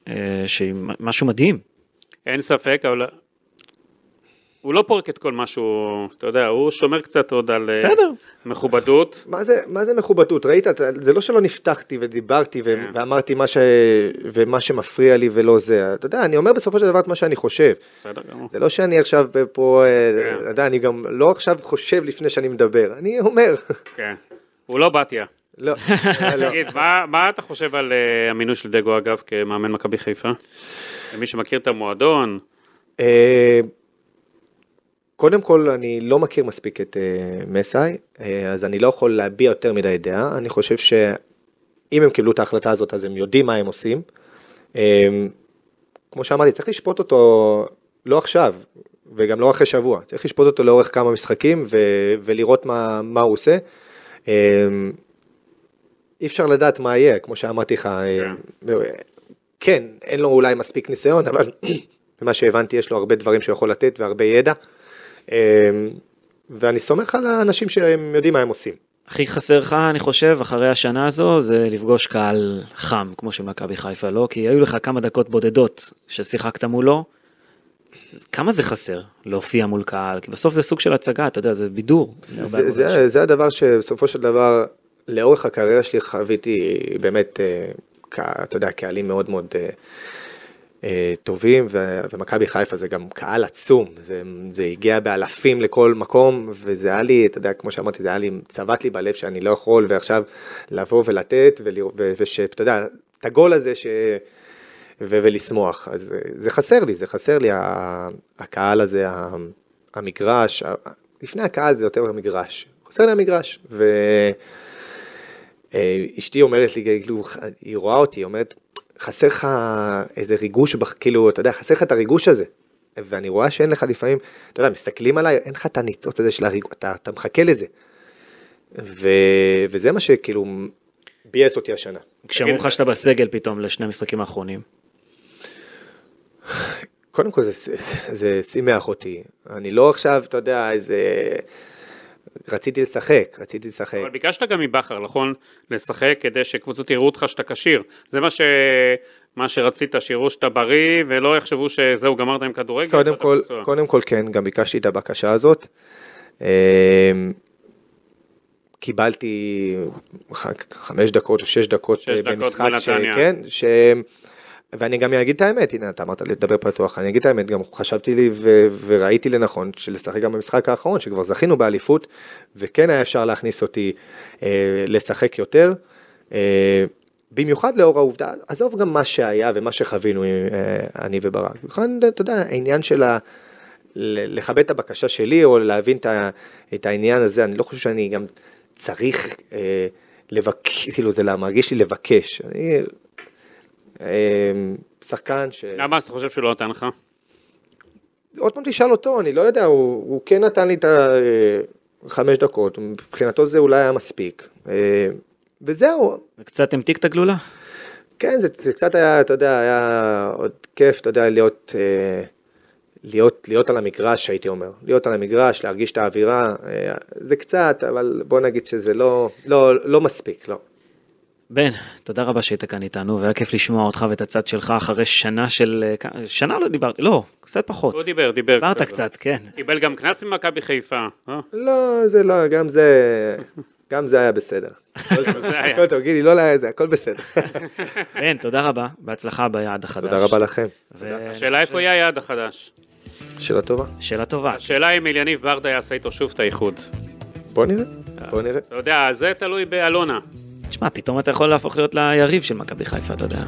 אה, שהיא משהו מדהים. אין ספק, אבל הוא לא פורק את כל מה שהוא, אתה יודע, הוא שומר קצת עוד על אה, בסדר. מכובדות. מה זה, מה זה מכובדות? ראית, אתה- זה לא שלא נפתחתי ודיברתי ו- כן. ואמרתי מה, ש... ומה שמפריע לי ולא זה. אתה יודע, אני אומר בסופו של דבר את מה שאני חושב. בסדר גמור. זה לא שאני עכשיו פה, אה, כן. אתה יודע, אני גם לא עכשיו חושב לפני שאני מדבר, אני אומר. כן. הוא לא בתיה. לא, לא. תגיד, מה, מה אתה חושב על uh, המינוי של דגו אגב כמאמן מכבי חיפה? למי שמכיר את המועדון, אה, קודם כל, אני לא מכיר מספיק את uh, מסאי, uh, אז אני לא יכול להביע יותר מדי דעה. אני חושב שאם הם קיבלו את ההחלטה הזאת, אז הם יודעים מה הם עושים. Um, כמו שאמרתי, צריך לשפוט אותו לא עכשיו, וגם לא אחרי שבוע. צריך לשפוט אותו לאורך כמה משחקים ו- ולראות מה, מה הוא עושה. Um, אי אפשר לדעת מה יהיה, כמו שאמרתי לך. כן, אין לו אולי מספיק ניסיון, אבל ממה שהבנתי יש לו הרבה דברים שהוא יכול לתת והרבה ידע. אמ, ואני סומך על האנשים שהם יודעים מה הם עושים. הכי חסר לך, אני חושב, אחרי השנה הזו, זה לפגוש קהל חם, כמו של מכבי חיפה, לא? כי היו לך כמה דקות בודדות ששיחקת מולו. כמה זה חסר להופיע מול קהל? כי בסוף זה סוג של הצגה, אתה יודע, זה בידור. זה, זה, זה, זה הדבר שבסופו של דבר, לאורך הקריירה שלי חוויתי באמת, אה, אתה יודע, קהלים מאוד מאוד אה, אה, טובים, ומכבי חיפה זה גם קהל עצום, זה, זה הגיע באלפים לכל מקום, וזה היה לי, אתה יודע, כמו שאמרתי, זה היה לי, צבט לי בלב שאני לא יכול, ועכשיו לבוא ולתת, ושאתה יודע, את הגול הזה, ש... ו- ולשמוח. אז זה חסר לי, זה חסר לי, הקהל הזה, המגרש, לפני הקהל זה יותר המגרש, חסר לי המגרש. ואשתי אומרת לי, כאילו, היא רואה אותי, היא אומרת, חסר לך איזה ריגוש, כאילו, אתה יודע, חסר לך את הריגוש הזה. ואני רואה שאין לך לפעמים, אתה יודע, מסתכלים עליי, אין לך את הניצוץ הזה של הריגוש, אתה, אתה מחכה לזה. ו, וזה מה שכאילו ביאס אותי השנה. כשאמרו לך שאתה בסגל פתאום לשני המשחקים האחרונים. קודם כל זה, שימח אותי. אני לא עכשיו, אתה יודע, איזה... רציתי לשחק, רציתי לשחק. אבל ביקשת גם מבכר, נכון? לשחק כדי שקבוצות יראו אותך שאתה כשיר. זה מה, ש... מה שרצית, שיראו שאתה בריא, ולא יחשבו שזהו, גמרת עם כדורגל. קודם כל, קודם כל כן, גם ביקשתי את הבקשה הזאת. אמ, קיבלתי חמש דקות או שש דקות שש במשחק, דקות ש... כן, ש... ואני גם אגיד את האמת, הנה אתה אמרת לי לדבר פתוח, אני אגיד את האמת, גם חשבתי לי ו- וראיתי לנכון לשחק גם במשחק האחרון, שכבר זכינו באליפות, וכן היה אפשר להכניס אותי אה, לשחק יותר, אה, במיוחד לאור העובדה, עזוב גם מה שהיה ומה שחווינו אה, אני וברק, במיוחד, אתה יודע, העניין של ה... לכבד את הבקשה שלי, או להבין את, ה- את העניין הזה, אני לא חושב שאני גם צריך אה, לבקש, כאילו זה מרגיש לי לבקש, אני שחקן ש... למה אז אתה חושב שהוא לא נתן לך? עוד פעם תשאל אותו, אני לא יודע, הוא, הוא כן נתן לי את החמש דקות, מבחינתו זה אולי היה מספיק. אה, וזהו. וקצת המתיק את הגלולה? כן, זה, זה קצת היה, אתה יודע, היה עוד כיף, אתה יודע, להיות, אה, להיות, להיות על המגרש, הייתי אומר. להיות על המגרש, להרגיש את האווירה, אה, זה קצת, אבל בוא נגיד שזה לא, לא, לא מספיק, לא. בן, תודה רבה שהיית כאן איתנו, והיה כיף לשמוע אותך ואת הצד שלך אחרי שנה של... שנה לא דיברתי, לא, קצת פחות. הוא דיבר, דיבר. דיברת קצת, קצת, כן. קיבל גם קנס ממכבי חיפה. אה? לא, זה לא, גם זה... גם זה היה בסדר. הכל טוב, גידי, לא היה זה, הכל בסדר. בן, תודה רבה, בהצלחה ביעד החדש. תודה רבה לכם. השאלה איפה יהיה היעד החדש? שאלה טובה. שאלה טובה. השאלה אם אליניב ברדה יעשה איתו שוב את האיחוד. בוא נראה, בוא נראה. אתה יודע, זה תלוי באלונה. תשמע, פתאום אתה יכול להפוך להיות ליריב של מכבי חיפה, אתה יודע,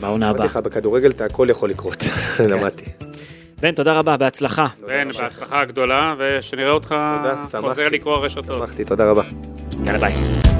בעונה הבאה. אמרתי לך, בכדורגל הכל יכול לקרות, למדתי. בן, תודה רבה, בהצלחה. בן, בהצלחה גדולה, ושנראה אותך חוזר לקרוא רשתות. שמחתי, תודה רבה. יאללה ביי.